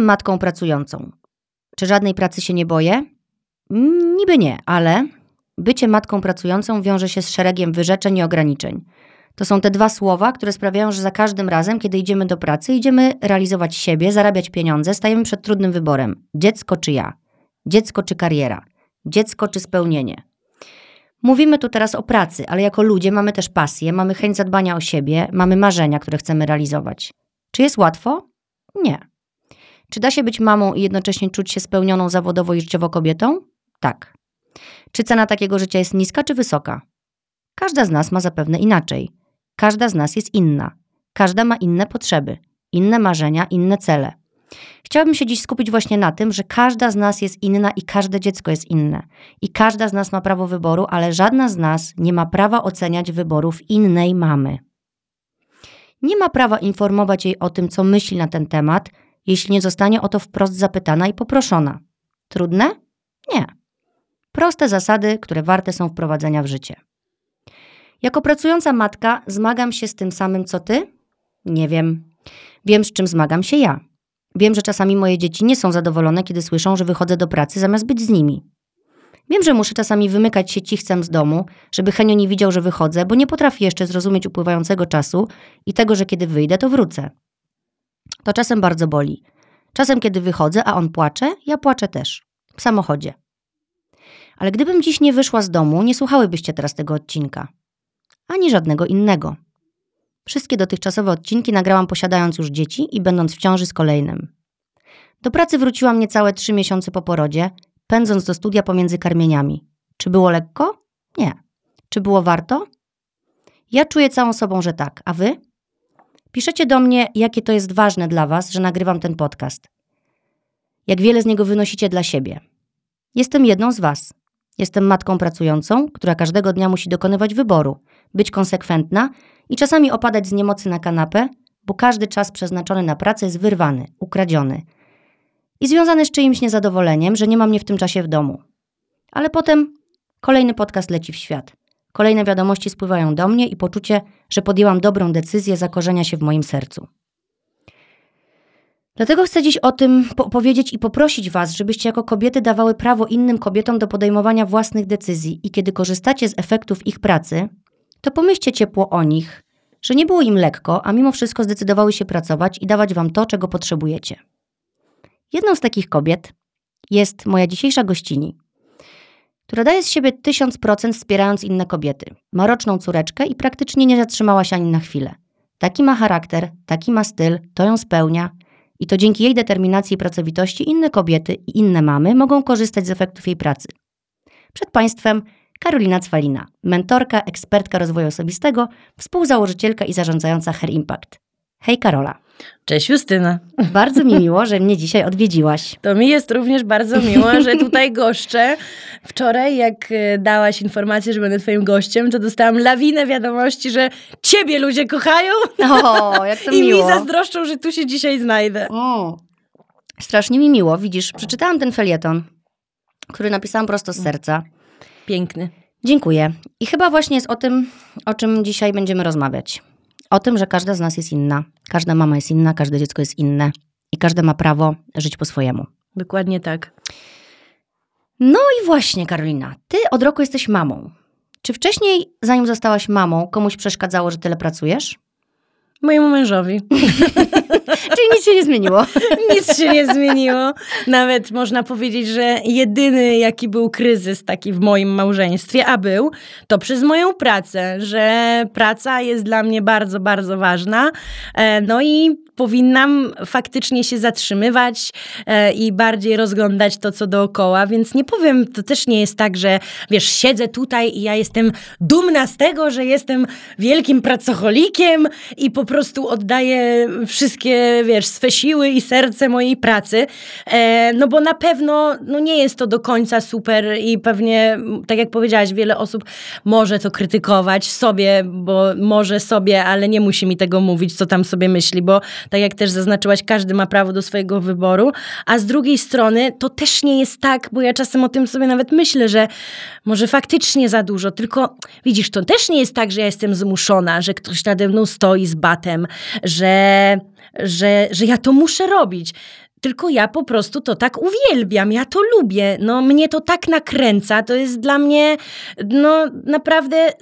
Jestem matką pracującą. Czy żadnej pracy się nie boję? Mm, Niby nie, ale bycie matką pracującą wiąże się z szeregiem wyrzeczeń i ograniczeń. To są te dwa słowa, które sprawiają, że za każdym razem, kiedy idziemy do pracy, idziemy realizować siebie, zarabiać pieniądze, stajemy przed trudnym wyborem: dziecko czy ja, dziecko czy kariera, dziecko czy spełnienie. Mówimy tu teraz o pracy, ale jako ludzie mamy też pasję, mamy chęć zadbania o siebie, mamy marzenia, które chcemy realizować. Czy jest łatwo? Nie. Czy da się być mamą i jednocześnie czuć się spełnioną zawodowo i życiowo kobietą? Tak. Czy cena takiego życia jest niska czy wysoka? Każda z nas ma zapewne inaczej. Każda z nas jest inna. Każda ma inne potrzeby, inne marzenia, inne cele. Chciałabym się dziś skupić właśnie na tym, że każda z nas jest inna i każde dziecko jest inne. I każda z nas ma prawo wyboru, ale żadna z nas nie ma prawa oceniać wyborów innej mamy. Nie ma prawa informować jej o tym, co myśli na ten temat, jeśli nie zostanie o to wprost zapytana i poproszona. Trudne? Nie. Proste zasady, które warte są wprowadzenia w życie. Jako pracująca matka zmagam się z tym samym co ty? Nie wiem. Wiem, z czym zmagam się ja. Wiem, że czasami moje dzieci nie są zadowolone, kiedy słyszą, że wychodzę do pracy zamiast być z nimi. Wiem, że muszę czasami wymykać się cichcem z domu, żeby Henio nie widział, że wychodzę, bo nie potrafi jeszcze zrozumieć upływającego czasu i tego, że kiedy wyjdę, to wrócę. To czasem bardzo boli. Czasem, kiedy wychodzę, a on płacze, ja płaczę też. W samochodzie. Ale gdybym dziś nie wyszła z domu, nie słuchałybyście teraz tego odcinka. Ani żadnego innego. Wszystkie dotychczasowe odcinki nagrałam posiadając już dzieci i będąc w ciąży z kolejnym. Do pracy wróciłam niecałe trzy miesiące po porodzie, pędząc do studia pomiędzy karmieniami. Czy było lekko? Nie. Czy było warto? Ja czuję całą sobą, że tak. A wy? Piszecie do mnie, jakie to jest ważne dla was, że nagrywam ten podcast. Jak wiele z niego wynosicie dla siebie. Jestem jedną z was. Jestem matką pracującą, która każdego dnia musi dokonywać wyboru, być konsekwentna i czasami opadać z niemocy na kanapę, bo każdy czas przeznaczony na pracę jest wyrwany, ukradziony i związany z czyimś niezadowoleniem, że nie ma mnie w tym czasie w domu. Ale potem kolejny podcast leci w świat. Kolejne wiadomości spływają do mnie i poczucie, że podjęłam dobrą decyzję zakorzenia się w moim sercu. Dlatego chcę dziś o tym powiedzieć i poprosić Was, żebyście jako kobiety dawały prawo innym kobietom do podejmowania własnych decyzji i kiedy korzystacie z efektów ich pracy, to pomyślcie ciepło o nich, że nie było im lekko, a mimo wszystko zdecydowały się pracować i dawać Wam to, czego potrzebujecie. Jedną z takich kobiet jest moja dzisiejsza gościni, która daje z siebie 1000% wspierając inne kobiety. Ma roczną córeczkę i praktycznie nie zatrzymała się ani na chwilę. Taki ma charakter, taki ma styl, to ją spełnia i to dzięki jej determinacji i pracowitości inne kobiety i inne mamy mogą korzystać z efektów jej pracy. Przed Państwem Karolina Cwalina, mentorka, ekspertka rozwoju osobistego, współzałożycielka i zarządzająca Her Impact. Hej Karola. Cześć Justyna. Bardzo mi miło, że mnie dzisiaj odwiedziłaś. To mi jest również bardzo miło, że tutaj goszczę. Wczoraj, jak e, dałaś informację, że będę twoim gościem, to dostałam lawinę wiadomości, że ciebie ludzie kochają. O, jak to I miło. mi zazdroszczą, że tu się dzisiaj znajdę. O, strasznie mi miło. Widzisz, przeczytałam ten felieton, który napisałam prosto z serca. Piękny. Dziękuję. I chyba właśnie jest o tym, o czym dzisiaj będziemy rozmawiać. O tym, że każda z nas jest inna. Każda mama jest inna, każde dziecko jest inne i każde ma prawo żyć po swojemu. Dokładnie tak. No i właśnie, Karolina, ty od roku jesteś mamą. Czy wcześniej, zanim zostałaś mamą, komuś przeszkadzało, że tyle pracujesz? Mojemu mężowi. Czyli nic się nie zmieniło. Nic się nie zmieniło. Nawet można powiedzieć, że jedyny jaki był kryzys taki w moim małżeństwie, a był, to przez moją pracę, że praca jest dla mnie bardzo, bardzo ważna. E, No i powinnam faktycznie się zatrzymywać e, i bardziej rozglądać to, co dookoła, więc nie powiem, to też nie jest tak, że wiesz, siedzę tutaj i ja jestem dumna z tego, że jestem wielkim pracocholikiem i po prostu oddaję wszystkie, wiesz, swe siły i serce mojej pracy, e, no bo na pewno no nie jest to do końca super i pewnie, tak jak powiedziałaś, wiele osób może to krytykować sobie, bo może sobie, ale nie musi mi tego mówić, co tam sobie myśli, bo tak jak też zaznaczyłaś, każdy ma prawo do swojego wyboru, a z drugiej strony to też nie jest tak, bo ja czasem o tym sobie nawet myślę, że może faktycznie za dużo, tylko widzisz, to też nie jest tak, że ja jestem zmuszona, że ktoś nade mną stoi z batem, że, że, że ja to muszę robić. Tylko ja po prostu to tak uwielbiam, ja to lubię, no mnie to tak nakręca, to jest dla mnie no naprawdę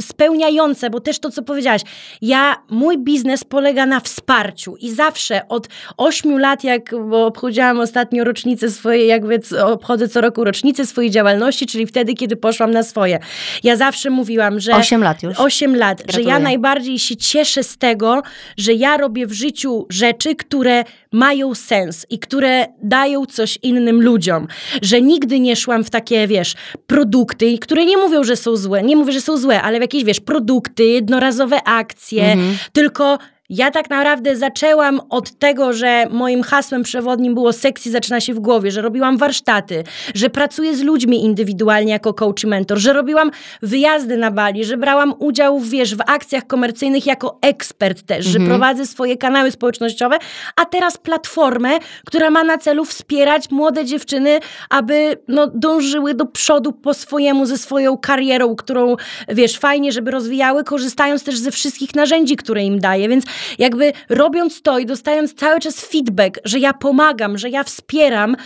spełniające, bo też to, co powiedziałaś, ja, mój biznes polega na wsparciu i zawsze od ośmiu lat, jak bo obchodziłam ostatnio rocznicę swojej, jakby obchodzę co roku rocznicę swojej działalności, czyli wtedy, kiedy poszłam na swoje. Ja zawsze mówiłam, że... Osiem lat już. Osiem lat, Gratuluję. że ja najbardziej się cieszę z tego, że ja robię w życiu rzeczy, które mają sens i które dają coś innym ludziom. Że nigdy nie szłam w takie, wiesz, produkty, które nie mówią, że są złe, nie mówię, że są złe, ale w jakieś, wiesz, produkty, jednorazowe akcje, mhm. tylko ja tak naprawdę zaczęłam od tego, że moim hasłem przewodnim było sekcji zaczyna się w głowie, że robiłam warsztaty, że pracuję z ludźmi indywidualnie jako coach i mentor, że robiłam wyjazdy na Bali, że brałam udział w, wiesz, w akcjach komercyjnych jako ekspert też, mhm. że prowadzę swoje kanały społecznościowe, a teraz platformę, która ma na celu wspierać młode dziewczyny, aby no, dążyły do przodu po swojemu, ze swoją karierą, którą, wiesz, fajnie, żeby rozwijały, korzystając też ze wszystkich narzędzi, które im daję, więc jakby robiąc to i dostając cały czas feedback, że ja pomagam, że ja wspieram,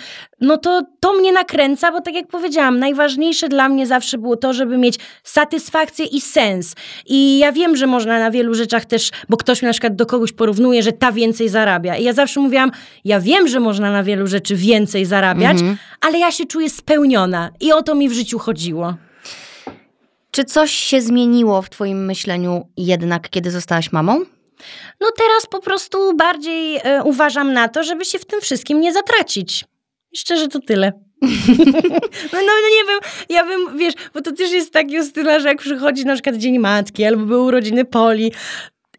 no to to mnie nakręca, bo tak jak powiedziałam, najważniejsze dla mnie zawsze było to, żeby mieć satysfakcję i sens. I ja wiem, że można na wielu rzeczach też, bo ktoś mi na przykład do kogoś porównuje, że ta więcej zarabia. I ja zawsze mówiłam, ja wiem, że można na wielu rzeczy więcej zarabiać, mhm. ale ja się czuję spełniona. I o to mi w życiu chodziło. Czy coś się zmieniło w Twoim myśleniu jednak, kiedy zostałaś mamą? No teraz po prostu bardziej e, uważam na to, żeby się w tym wszystkim nie zatracić. I szczerze to tyle. no, no, no, nie wiem, ja bym, wiesz, bo to też jest tak Justyna, że jak przychodzi na przykład Dzień Matki albo były urodziny Poli,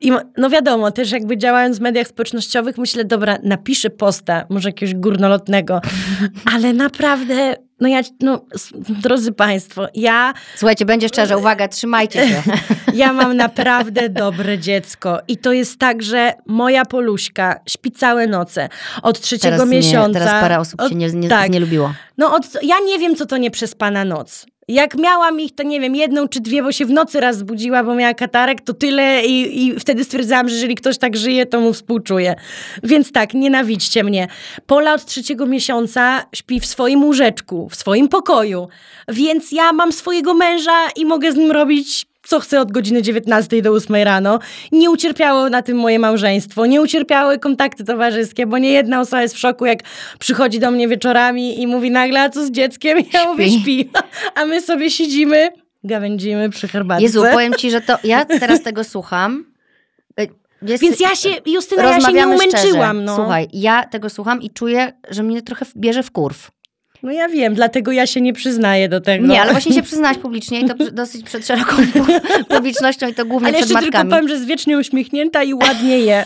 i no wiadomo, też jakby działając w mediach społecznościowych, myślę, dobra, napiszę posta, może jakiegoś górnolotnego, ale naprawdę no ja, no, drodzy Państwo, ja... Słuchajcie, będzie szczerze, uwaga, trzymajcie się. Ja mam naprawdę dobre dziecko i to jest tak, że moja Poluśka śpi całe noce od trzeciego teraz miesiąca. Nie, teraz parę osób od, się nie, nie, tak, nie lubiło. No od, ja nie wiem, co to nie przespana noc. Jak miałam ich, to nie wiem, jedną czy dwie, bo się w nocy raz zbudziła, bo miała katarek, to tyle i, i wtedy stwierdzałam, że jeżeli ktoś tak żyje, to mu współczuję. Więc tak, nienawidźcie mnie. Pola od trzeciego miesiąca śpi w swoim łóżeczku, w swoim pokoju, więc ja mam swojego męża i mogę z nim robić co chcę od godziny 19 do 8 rano. Nie ucierpiało na tym moje małżeństwo, nie ucierpiały kontakty towarzyskie, bo nie jedna osoba jest w szoku, jak przychodzi do mnie wieczorami i mówi nagle, a co z dzieckiem? I ja mówię, śpi. A my sobie siedzimy, gawędzimy przy herbatce. Jezu, powiem ci, że to ja teraz tego słucham. E, jest, Więc ja się, Justyna, ja się nie umęczyłam. No. Słuchaj, ja tego słucham i czuję, że mnie trochę bierze w kurw. No ja wiem, dlatego ja się nie przyznaję do tego. Nie, ale właśnie się przyznałaś publicznie i to dosyć przed szeroką publicznością i to głównie ale przed matkami. Ale jeszcze tylko powiem, że jest wiecznie uśmiechnięta i ładnie je.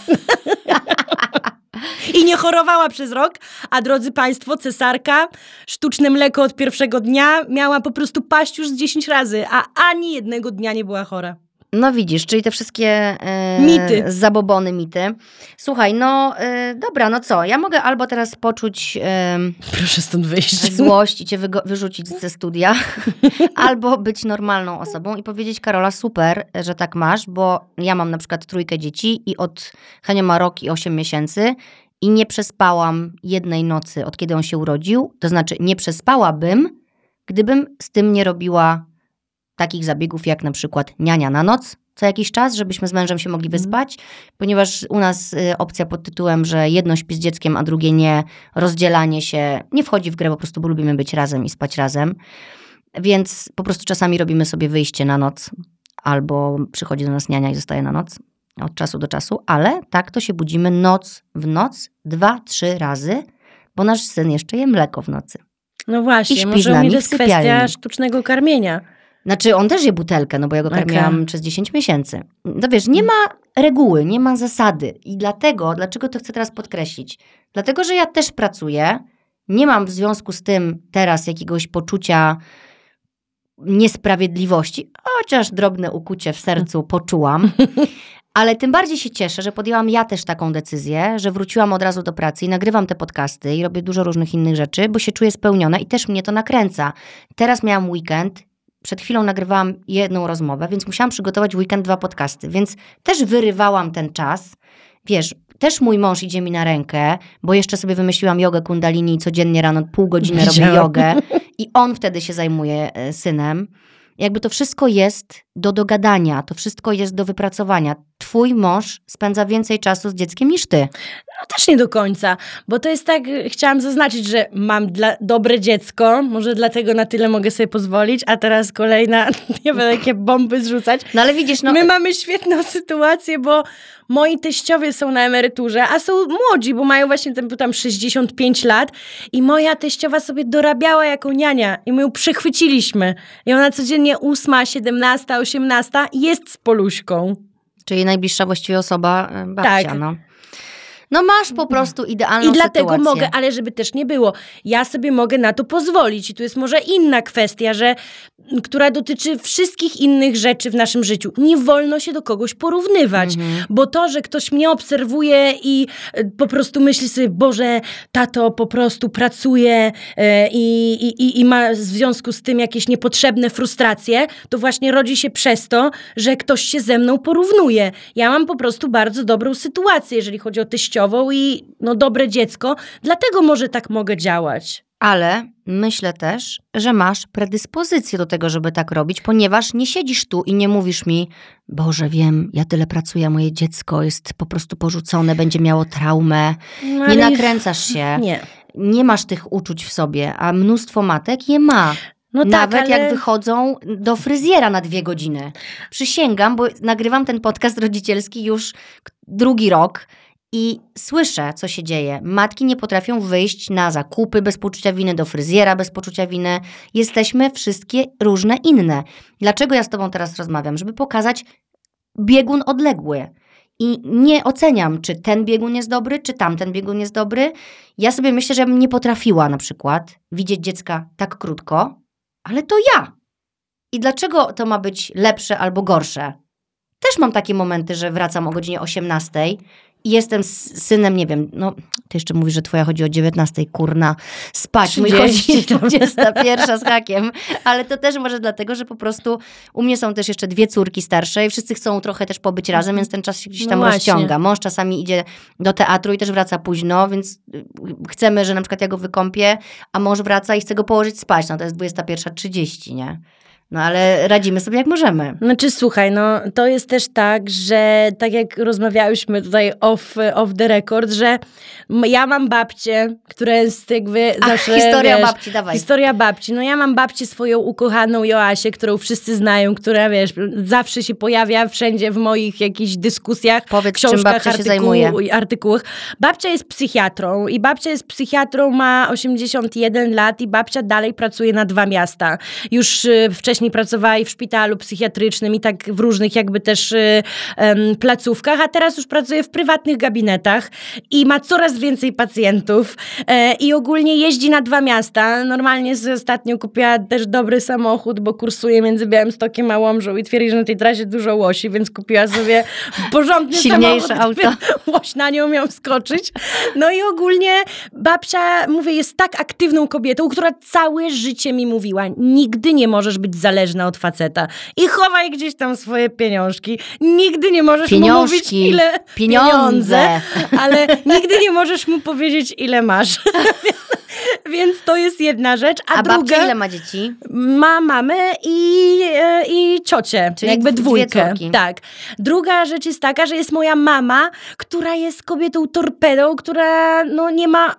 I nie chorowała przez rok, a drodzy Państwo, cesarka, sztuczne mleko od pierwszego dnia miała po prostu paść już z 10 razy, a ani jednego dnia nie była chora. No widzisz, czyli te wszystkie e, mity. zabobony, mity. Słuchaj, no e, dobra, no co? Ja mogę albo teraz poczuć e, Proszę stąd wyjść. złość i cię wyrzucić ze studia, albo być normalną osobą i powiedzieć Karola, super, że tak masz, bo ja mam na przykład trójkę dzieci i od Hania ma rok i 8 miesięcy i nie przespałam jednej nocy od kiedy on się urodził, to znaczy nie przespałabym, gdybym z tym nie robiła takich zabiegów jak na przykład niania na noc co jakiś czas, żebyśmy z mężem się mogli mhm. wyspać, ponieważ u nas y, opcja pod tytułem, że jedno śpi z dzieckiem, a drugie nie, rozdzielanie się nie wchodzi w grę, po prostu bo lubimy być razem i spać razem. Więc po prostu czasami robimy sobie wyjście na noc, albo przychodzi do nas niania i zostaje na noc od czasu do czasu, ale tak to się budzimy noc w noc, dwa, trzy razy, bo nasz syn jeszcze je mleko w nocy. No właśnie, może u mnie to jest kwestia sztucznego karmienia. Znaczy, on też je butelkę, no bo ja go karmiłam okay. przez 10 miesięcy. No wiesz, nie ma reguły, nie ma zasady. I dlatego, dlaczego to chcę teraz podkreślić? Dlatego, że ja też pracuję. Nie mam w związku z tym teraz jakiegoś poczucia niesprawiedliwości, chociaż drobne ukucie w sercu poczułam. Ale tym bardziej się cieszę, że podjęłam ja też taką decyzję, że wróciłam od razu do pracy i nagrywam te podcasty i robię dużo różnych innych rzeczy, bo się czuję spełniona i też mnie to nakręca. Teraz miałam weekend przed chwilą nagrywałam jedną rozmowę, więc musiałam przygotować weekend dwa podcasty, więc też wyrywałam ten czas. Wiesz, też mój mąż idzie mi na rękę, bo jeszcze sobie wymyśliłam jogę kundalini i codziennie rano pół godziny robię jogę i on wtedy się zajmuje e, synem. Jakby to wszystko jest do dogadania, to wszystko jest do wypracowania. Twój mąż spędza więcej czasu z dzieckiem niż ty. No też nie do końca, bo to jest tak, chciałam zaznaczyć, że mam dla, dobre dziecko, może dlatego na tyle mogę sobie pozwolić, a teraz kolejna, nie będę jakie bomby zrzucać. No ale widzisz, no My mamy świetną sytuację, bo moi teściowie są na emeryturze, a są młodzi, bo mają właśnie tam, tam 65 lat i moja teściowa sobie dorabiała jako niania i my ją przechwyciliśmy. I ona codziennie 8, 17, 18 jest z Poluśką. Czyli najbliższa właściwie osoba, e, babcia, Tak. no. No masz po prostu idealną I dlatego sytuację. mogę, ale żeby też nie było, ja sobie mogę na to pozwolić. I tu jest może inna kwestia, że, która dotyczy wszystkich innych rzeczy w naszym życiu. Nie wolno się do kogoś porównywać, Mhm. bo to, że ktoś mnie obserwuje i e, po prostu myśli sobie, Boże, tato po prostu pracuje e, i, i, i- ma w związku z tym jakieś niepotrzebne frustracje, to właśnie rodzi się przez to, że ktoś się ze mną porównuje. Ja mam po prostu bardzo dobrą sytuację, jeżeli chodzi o teściową i no, dobre dziecko, dlatego może tak mogę działać. Ale myślę też, że masz predyspozycję do tego, żeby tak robić, ponieważ nie siedzisz tu i nie mówisz mi, Boże, wiem, ja tyle pracuję, moje dziecko jest po prostu porzucone, będzie miało traumę. No, Nie nakręcasz się, Nie. nie masz tych uczuć w sobie, a mnóstwo matek je ma. No Nawet tak, ale... jak wychodzą do fryzjera na dwie godziny. Przysięgam, bo nagrywam ten podcast rodzicielski już drugi rok i słyszę, co się dzieje. Matki nie potrafią wyjść na zakupy bez poczucia winy, do fryzjera bez poczucia winy. Jesteśmy wszystkie różne inne. Dlaczego ja z Tobą teraz rozmawiam? Żeby pokazać biegun odległy. I nie oceniam, czy ten biegun jest dobry, czy tamten biegun jest dobry. Ja sobie myślę, że bym nie potrafiła na przykład widzieć dziecka tak krótko, ale to ja. I dlaczego to ma być lepsze albo gorsze? Też mam takie momenty, że wracam o godzinie 18 i jestem z synem, nie wiem, no ty jeszcze mówisz, że twoja chodzi o 19, kurna, spać, mój 30 chodzi tam. 21 z hakiem, ale to też może dlatego, że po prostu u mnie są też jeszcze dwie córki starsze i wszyscy chcą trochę też pobyć razem, więc ten czas się gdzieś No tam właśnie. rozciąga. Mąż czasami idzie do teatru i też wraca późno, więc y, chcemy, że na przykład ja go wykąpię, a mąż wraca i chce go położyć spać, no to jest 21.30, nie? No ale radzimy sobie jak możemy. Znaczy, słuchaj, no to jest też tak, że tak jak rozmawiałyśmy tutaj off, off the record, że ja mam babcię, która jest jakby Ach, zawsze, historia wiesz, babci, dawaj. Historia babci. No ja mam babcię swoją ukochaną Joasię, którą wszyscy znają, która, wiesz, zawsze się pojawia wszędzie w moich jakichś dyskusjach, Powiedz, czym książkach, babcia się artykuł- zajmuje. artykułach. Babcia jest psychiatrą i babcia jest psychiatrą, ma 81 lat i babcia dalej pracuje na dwa miasta. Już y, wcześniej pracowała i w szpitalu psychiatrycznym i tak w różnych jakby też y, placówkach, a teraz już pracuje w prywatnych gabinetach i ma coraz więcej pacjentów e, i ogólnie jeździ na dwa miasta. Normalnie z ostatnio kupiła też dobry samochód, bo kursuje między Białymstokiem a Łomżą i twierdzi, że na tej trasie dużo łosi, więc kupiła sobie porządny Silniejsze samochód. auto. Łoś na nią miał skoczyć. No i ogólnie babcia, mówię, jest tak aktywną kobietą, która całe życie mi mówiła, nigdy nie możesz być zależna od faceta. I chowaj gdzieś tam swoje pieniążki. Nigdy nie możesz mu mówić, Pieniążki, ile pieniądze. ale nigdy nie możesz mu powiedzieć, ile masz. Więc to jest jedna rzecz. A, A druga ile ma dzieci? ma mamę i, e, i ciocię, Czyli jakby dwójkę. Tak. Druga rzecz jest taka, że jest moja mama, która jest kobietą torpedą, która no nie ma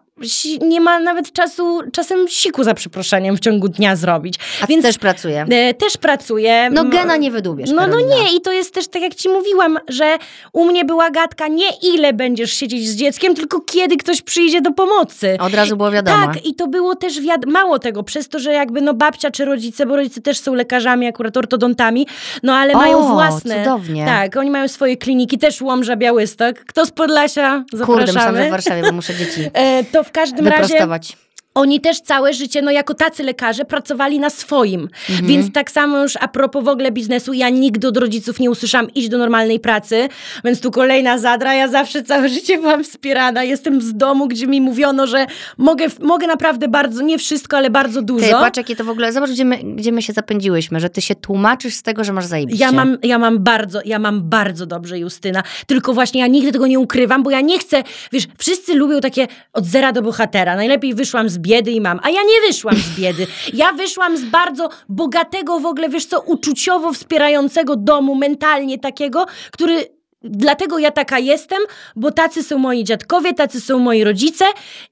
nie ma nawet czasu, czasem siku za przeproszeniem w ciągu dnia zrobić. A Więc też pracuje. e, też pracuje. No gena nie wydubiesz, no, no nie, i to jest też tak jak ci mówiłam, że u mnie była gadka nie ile będziesz siedzieć z dzieckiem, tylko kiedy ktoś przyjdzie do pomocy. Od razu było wiadomo. Tak, i to było też wiad- mało tego, przez to, że jakby no babcia czy rodzice, bo rodzice też są lekarzami, akurat ortodontami, no ale O, mają własne. cudownie. Tak, oni mają swoje kliniki, też Łomża, Białystok. Kto z Podlasia? Kurde, myślałam, że Zapraszamy. w Warszawie, bo muszę dzieci E, to w każdym razie. Oni też całe życie, no jako tacy lekarze, pracowali na swoim. Więc tak samo już a propos w ogóle biznesu, ja nigdy od rodziców nie usłyszałam iść do normalnej pracy, więc tu kolejna zadra, ja zawsze całe życie byłam wspierana, jestem z domu, gdzie mi mówiono, że mogę, mogę naprawdę bardzo, nie wszystko, ale bardzo dużo. Ty, patrz jakie to w ogóle, zobacz gdzie my, gdzie my się zapędziłyśmy, że ty się tłumaczysz z tego, że masz zajebiście. Ja mam, ja mam bardzo, ja mam bardzo dobrze Justyna, tylko właśnie ja nigdy tego nie ukrywam, bo ja nie chcę, wiesz, wszyscy lubią takie od zera do bohatera, najlepiej wyszłam z biedy i mam, a ja nie wyszłam z biedy, ja wyszłam z bardzo bogatego w ogóle, wiesz co, uczuciowo wspierającego domu, mentalnie takiego, który Dlatego ja taka jestem, bo tacy są moi dziadkowie, tacy są moi rodzice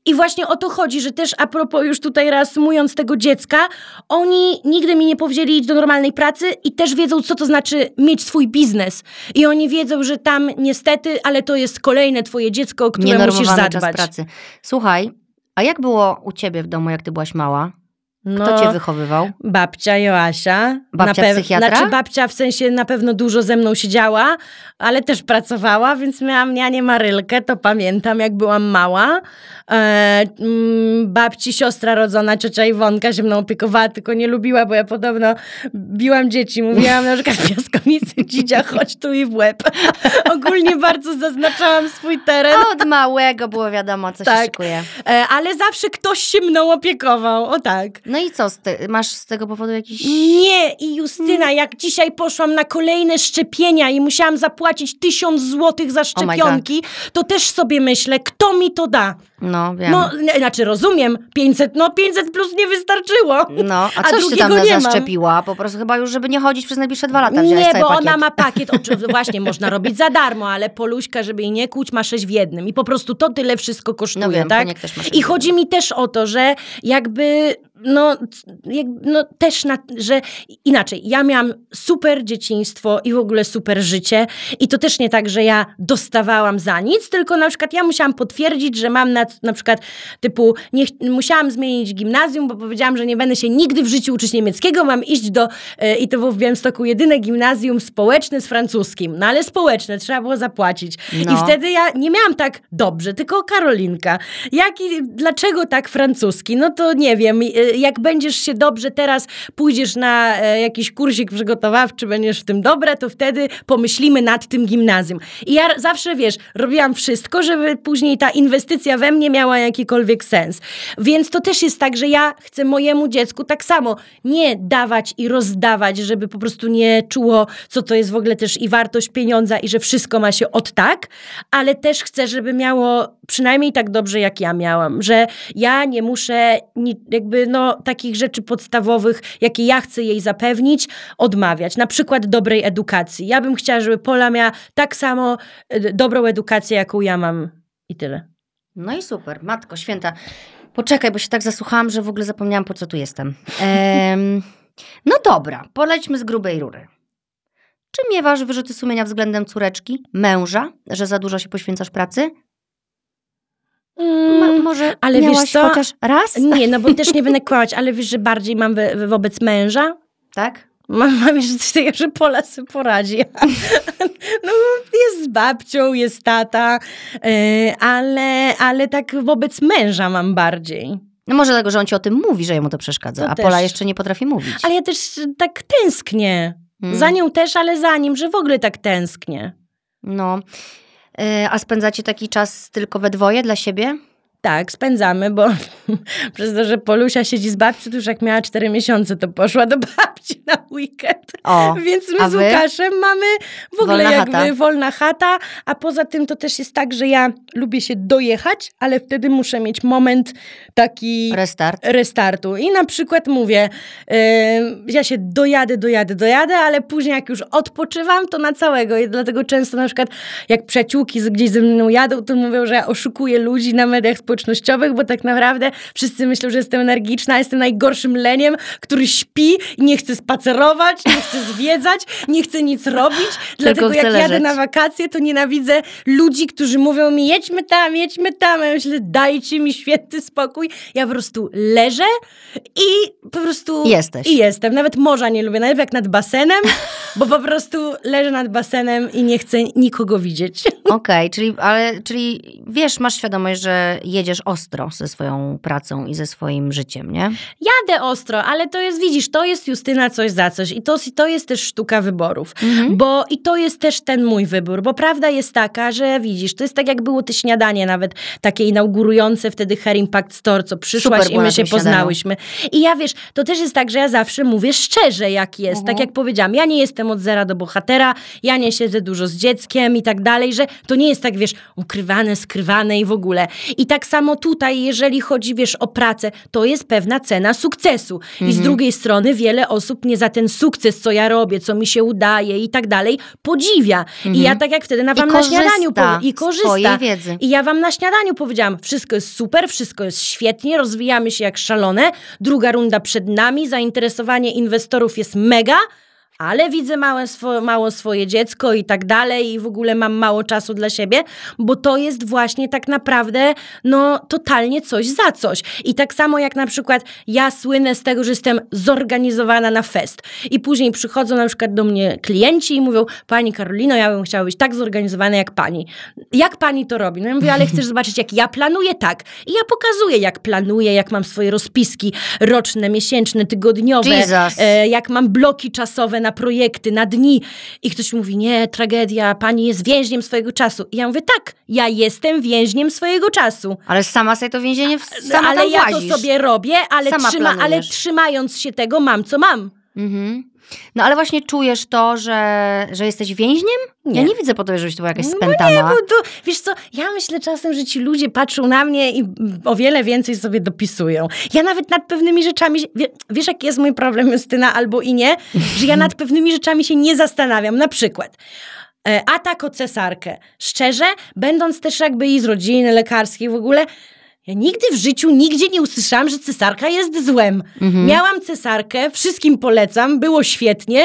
i właśnie o to chodzi, że też a propos już tutaj reasumując tego dziecka, oni nigdy mi nie powiedzieli idź do normalnej pracy i też wiedzą, co to znaczy mieć swój biznes. I oni wiedzą, że tam niestety, ale to jest kolejne twoje dziecko, o które musisz zadbać. czas pracy. Słuchaj, a jak było u ciebie w domu, jak ty byłaś mała? No, Kto cię wychowywał? Babcia Joasia. Babcia na psychiatra? Znaczy babcia w sensie na pewno dużo ze mną siedziała, ale też pracowała, więc miałam nianię Marylkę, to pamiętam jak byłam mała. E, mm, babci siostra rodzona, ciocia Iwonka się mną opiekowała, tylko nie lubiła, bo ja podobno biłam dzieci. Mówiłam na przykład piaskownicy, dzidzia, chodź tu i w łeb. Ogólnie bardzo zaznaczałam swój teren. Od małego było wiadomo, co się Tak. szykuje. E, ale zawsze ktoś się mną opiekował, o tak. No i co, masz z tego powodu jakiś... Nie, i Justyna, jak dzisiaj poszłam na kolejne szczepienia i musiałam zapłacić tysiąc złotych za Oh szczepionki, to też sobie myślę, kto mi to da? No, wiem. No, znaczy rozumiem, 500, no 500 plus nie wystarczyło. No, a a coś ty drugiego tam nie zaszczepiła? Po prostu chyba już, żeby nie chodzić przez najbliższe dwa lata. Nie, bo pakiet. ona ma pakiet, oczywiście właśnie można robić za darmo, ale poluśka, żeby jej nie kłuć, ma sześć w jednym. I po prostu to tyle wszystko kosztuje, No wiem, tak? I chodzi mi też o to, że jakby, no, jak, no też, na, że inaczej, ja miałam super dzieciństwo i w ogóle super życie i to też nie tak, że ja dostawałam za nic, tylko na przykład ja musiałam potwierdzić, że mam na, na przykład typu, nie, musiałam zmienić gimnazjum, bo powiedziałam, że nie będę się nigdy w życiu uczyć niemieckiego, mam iść do, e, i to było w Białymstoku jedyne gimnazjum społeczne z francuskim, no ale społeczne, trzeba było zapłacić. No. I wtedy ja nie miałam tak dobrze, tylko Karolinka. Jaki, dlaczego tak francuski? No to nie wiem. Y, Jak będziesz się dobrze teraz, pójdziesz na e, jakiś kursik przygotowawczy, będziesz w tym dobra, to wtedy pomyślimy nad tym gimnazjum. I ja zawsze, wiesz, robiłam wszystko, żeby później ta inwestycja we mnie miała jakikolwiek sens. Więc to też jest tak, że ja chcę mojemu dziecku tak samo nie dawać i rozdawać, żeby po prostu nie czuło, co to jest w ogóle też i wartość pieniądza i że wszystko ma się od tak, ale też chcę, żeby miało przynajmniej tak dobrze, jak ja miałam, że ja nie muszę jakby no takich rzeczy podstawowych, jakie ja chcę jej zapewnić, odmawiać. Na przykład dobrej edukacji. Ja bym chciała, żeby Pola miała tak samo e, dobrą edukację, jaką ja mam i tyle. No i super, matko święta. Poczekaj, bo się tak zasłuchałam, że w ogóle zapomniałam, po co tu jestem. Em, no dobra, polećmy z grubej rury. Czy miewasz wyrzuty sumienia względem córeczki, męża, że za dużo się poświęcasz pracy? Ma, może Mm, ale wiesz miałaś co? chociaż raz? Nie, no bo też nie będę kłamać, ale wiesz, że bardziej mam we wobec męża. Tak? Mam, mam jeszcze coś takiego, że Pola sobie poradzi. No, jest z babcią, jest tata, yy, ale, ale tak wobec męża mam bardziej. No może dlatego, że on ci o tym mówi, że jemu to przeszkadza, To a też. Pola jeszcze nie potrafi mówić. Ale ja też tak tęsknię. Hmm. Za nią też, ale za nim, że w ogóle tak tęsknię. No. E, A spędzacie taki czas tylko we dwoje dla siebie? Tak, spędzamy, bo przez to, że Polusia siedzi z babcią, to już jak miała 4 miesiące, to poszła do babci na weekend. O, Więc my z? Łukaszem mamy w ogóle Wolna jakby chata. wolna chata, a poza tym to też jest tak, że ja lubię się dojechać, ale wtedy muszę mieć moment taki restart. restartu. I na przykład mówię, yy, ja się dojadę, dojadę, dojadę, ale później jak już odpoczywam, to na całego. I dlatego często na przykład jak przyjaciółki gdzieś ze mną jadą, to mówią, że ja oszukuję ludzi na mediach społecznościowych, bo tak naprawdę wszyscy myślą, że jestem energiczna, jestem najgorszym leniem, który śpi i nie chce spacerować, nie chce zwiedzać, nie chce nic robić. Dlatego jak jadę leżeć. na wakacje, to nienawidzę ludzi, którzy mówią mi jedźmy tam, jedźmy tam. Ja myślę, dajcie mi święty spokój. Ja po prostu leżę i po prostu... Jesteś. I jestem. Nawet morza nie lubię, nawet jak nad basenem, bo po prostu leżę nad basenem i nie chcę nikogo widzieć. Okej, czyli, ale, czyli wiesz, masz świadomość, że jedziesz ostro ze swoją pracą i ze swoim życiem, nie? Jadę ostro, ale to jest, widzisz, to jest Justyna coś za coś i to, to jest też sztuka wyborów. Mhm. Bo i to jest też ten mój wybór, bo prawda jest taka, że widzisz, to jest tak jak było te śniadanie nawet takie inaugurujące wtedy Hair Impact Store, co przyszłaś Super i my się śniadaniu. poznałyśmy. I ja wiesz, to też jest tak, że ja zawsze mówię szczerze jak jest, Mhm. tak jak powiedziałam, ja nie jestem od zera do bohatera, ja nie siedzę dużo z dzieckiem i tak dalej, że to nie jest tak, wiesz, ukrywane, skrywane i w ogóle. I tak samo tutaj, jeżeli chodzi, wiesz, o pracę, to jest pewna cena sukcesu. I Mhm. z drugiej strony wiele osób mnie za ten sukces, co ja robię, co mi się udaje i tak dalej, podziwia. I ja tak jak wtedy na wam na śniadaniu i korzysta. wiedzy. I ja wam na śniadaniu powiedziałam, wszystko jest super, wszystko jest świetnie, rozwijamy się jak szalone, druga runda przed nami, zainteresowanie inwestorów jest mega, ale widzę małe swo- mało swoje dziecko i tak dalej i w ogóle mam mało czasu dla siebie, bo to jest właśnie tak naprawdę no totalnie coś za coś. I tak samo jak na przykład ja słynę z tego, że jestem zorganizowana na fest i później przychodzą na przykład do mnie klienci i mówią, pani Karolino, ja bym chciała być tak zorganizowana jak pani. Jak pani to robi? No ja mówię, ale chcesz zobaczyć jak ja planuję? Tak. I ja pokazuję jak planuję, jak mam swoje rozpiski roczne, miesięczne, tygodniowe, Jesus. e, jak mam bloki czasowe na projekty, na dni. I ktoś mówi, nie, tragedia, pani jest więźniem swojego czasu. I ja mówię, tak, ja jestem więźniem swojego czasu. Ale sama sobie to więzienie w- sama ale ja to sobie robię, ale, trzyma, ale trzymając się tego mam, co mam. Mhm. No ale właśnie czujesz to, że, że jesteś więźniem? Nie. Ja nie widzę po tobie, żebyś to była jakaś No spętana. Bo to, wiesz co, ja myślę czasem, że ci ludzie patrzą na mnie i o wiele więcej sobie dopisują. Ja nawet nad pewnymi rzeczami, wiesz jaki jest mój problem Justyna, albo i nie, że ja nad pewnymi rzeczami się nie zastanawiam. Na przykład e, atak o cesarkę. Szczerze, będąc też jakby i z rodziny lekarskiej w ogóle, ja nigdy w życiu nigdzie nie usłyszałam, że cesarka jest złem. Mhm. Miałam cesarkę, wszystkim polecam, było świetnie.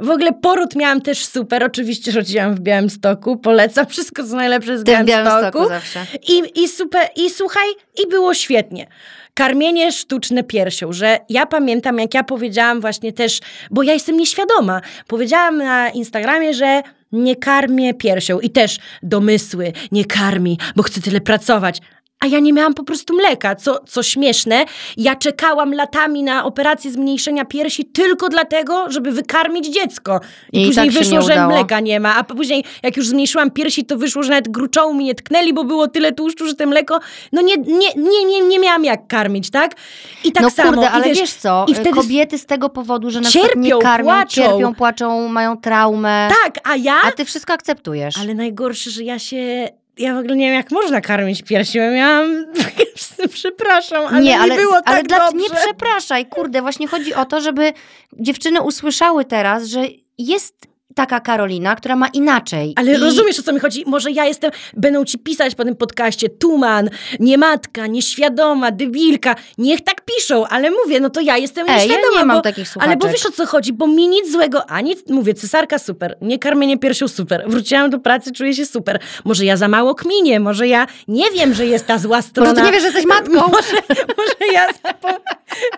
W ogóle poród miałam też super. Oczywiście rodziłam w Białymstoku, polecam wszystko co najlepsze z Białymstoku. Białymstoku zawsze. I, I super, i słuchaj, i było świetnie. Karmienie sztuczne piersią, że ja pamiętam, jak ja powiedziałam właśnie też, bo ja jestem nieświadoma, powiedziałam na Instagramie, że nie karmię piersią i też domysły, nie karmi, bo chcę tyle pracować. A ja nie miałam po prostu mleka, co, co śmieszne. Ja czekałam latami na operację zmniejszenia piersi tylko dlatego, żeby wykarmić dziecko. I, I później tak wyszło, że mleka nie ma, a później jak już zmniejszyłam piersi, to wyszło, że nawet gruczołu mi nie tknęli, bo było tyle tłuszczu, że te mleko, no nie, nie, nie, nie, nie miałam jak karmić, tak? I tak no samo. kurde, ale wiesz, wiesz, co, i wtedy- kobiety z tego powodu, że na przykład nie Cierpią, karmią, płaczą. cierpią, płaczą, mają traumę, Tak, a ja... a ty wszystko akceptujesz. Ale najgorsze, że ja się... Ja w ogóle nie wiem, jak można karmić piersi. Ja miałam... Przepraszam, ale nie, nie, ale, było tak ale dla, dobrze. nie przepraszaj, kurde, właśnie chodzi o to, żeby dziewczyny usłyszały teraz, że jest taka Karolina, która ma inaczej. Ale I rozumiesz, o co mi chodzi? Może ja jestem, będą ci pisać po tym podcaście tuman, niematka, nieświadoma, debilka. Niech tak piszą, ale mówię, no to ja jestem Ej, ja nieświadoma. nie mam bo, takich słuchaczek. Ale bo wiesz o co chodzi, bo mi nic złego, ani mówię, cesarka super, nie karmienie piersią super, wróciłam do pracy, czuję się super. Może ja za mało kminię, może ja nie wiem, że jest ta zła strona. Może ty nie wiesz, że jesteś matką. Może, może ja zapo...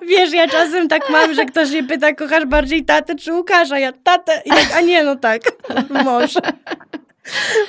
Wiesz, ja czasem tak mam, że ktoś mnie pyta, kochasz bardziej tatę czy Łukasza? Ja tatę i tak, a nie, no tak, może.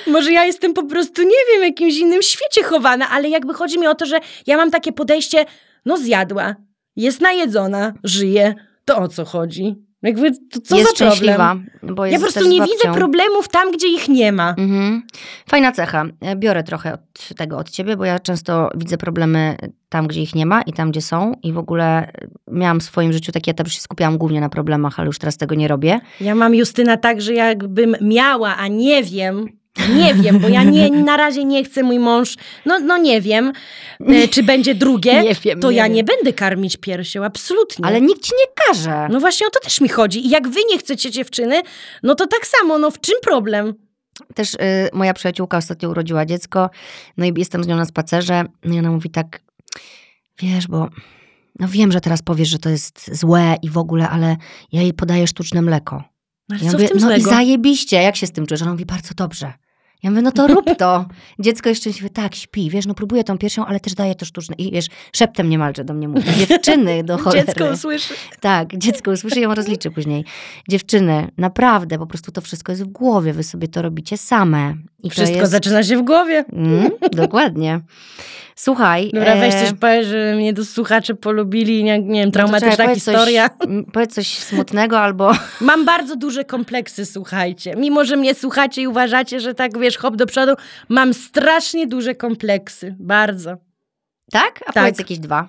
Może ja jestem po prostu, nie wiem, w jakimś innym świecie chowana, ale jakby chodzi mi o to, że ja mam takie podejście, no zjadła, jest najedzona, żyje, to o co chodzi? Jakby, to co jest za szczęśliwa, bo jest Ja po prostu też nie widzę problemów tam, gdzie ich nie ma. Mhm. Fajna cecha. E, Biorę trochę od tego od ciebie, bo ja często widzę problemy tam, gdzie ich nie ma i tam, gdzie są. I w ogóle e, miałam w swoim życiu taki etap, że się skupiałam głównie na problemach, ale już teraz tego nie robię. Ja mam Justyna tak, że jakbym miała, a nie wiem, nie wiem, bo ja nie, na razie nie chcę, mój mąż, no, no nie wiem, e, czy będzie drugie, Nie wiem, to nie ja wiem. nie będę karmić piersią, absolutnie. Ale nikt ci nie każe. No właśnie o to też mi chodzi. I jak wy nie chcecie dziewczyny, no to tak samo, no w czym problem? Też y, moja przyjaciółka ostatnio urodziła dziecko, no i jestem z nią na spacerze, no i ona mówi tak, wiesz, bo no wiem, że teraz powiesz, że to jest złe i w ogóle, ale ja jej podaję sztuczne mleko. Ale Ja co mówię, w tym no złego? i zajebiście, jak się z tym czujesz? Ona mówi, bardzo dobrze. Ja mówię, no to rób to. Dziecko jest szczęśliwe, tak, śpi, wiesz, no próbuję tą piersią, ale też daję to sztuczne. I wiesz, szeptem niemalże do mnie mówi, dziewczyny do cholery. Dziecko usłyszy. Tak, dziecko usłyszy i ją rozliczy później. Dziewczyny, naprawdę, po prostu to wszystko jest w głowie, wy sobie to robicie same. I Wszystko jest... zaczyna się w głowie. Mm, dokładnie. Słuchaj. Dobra, weź e, coś powiedz, że mnie do słuchacze polubili, nie, nie wiem, no traumatyczna powiedz historia. Coś, powiedz coś smutnego albo... Mam bardzo duże kompleksy, słuchajcie. Mimo, że mnie słuchacie i uważacie, że tak, wiesz, hop do przodu, mam strasznie duże kompleksy. Bardzo. Tak? A Tak. powiedz jakieś dwa.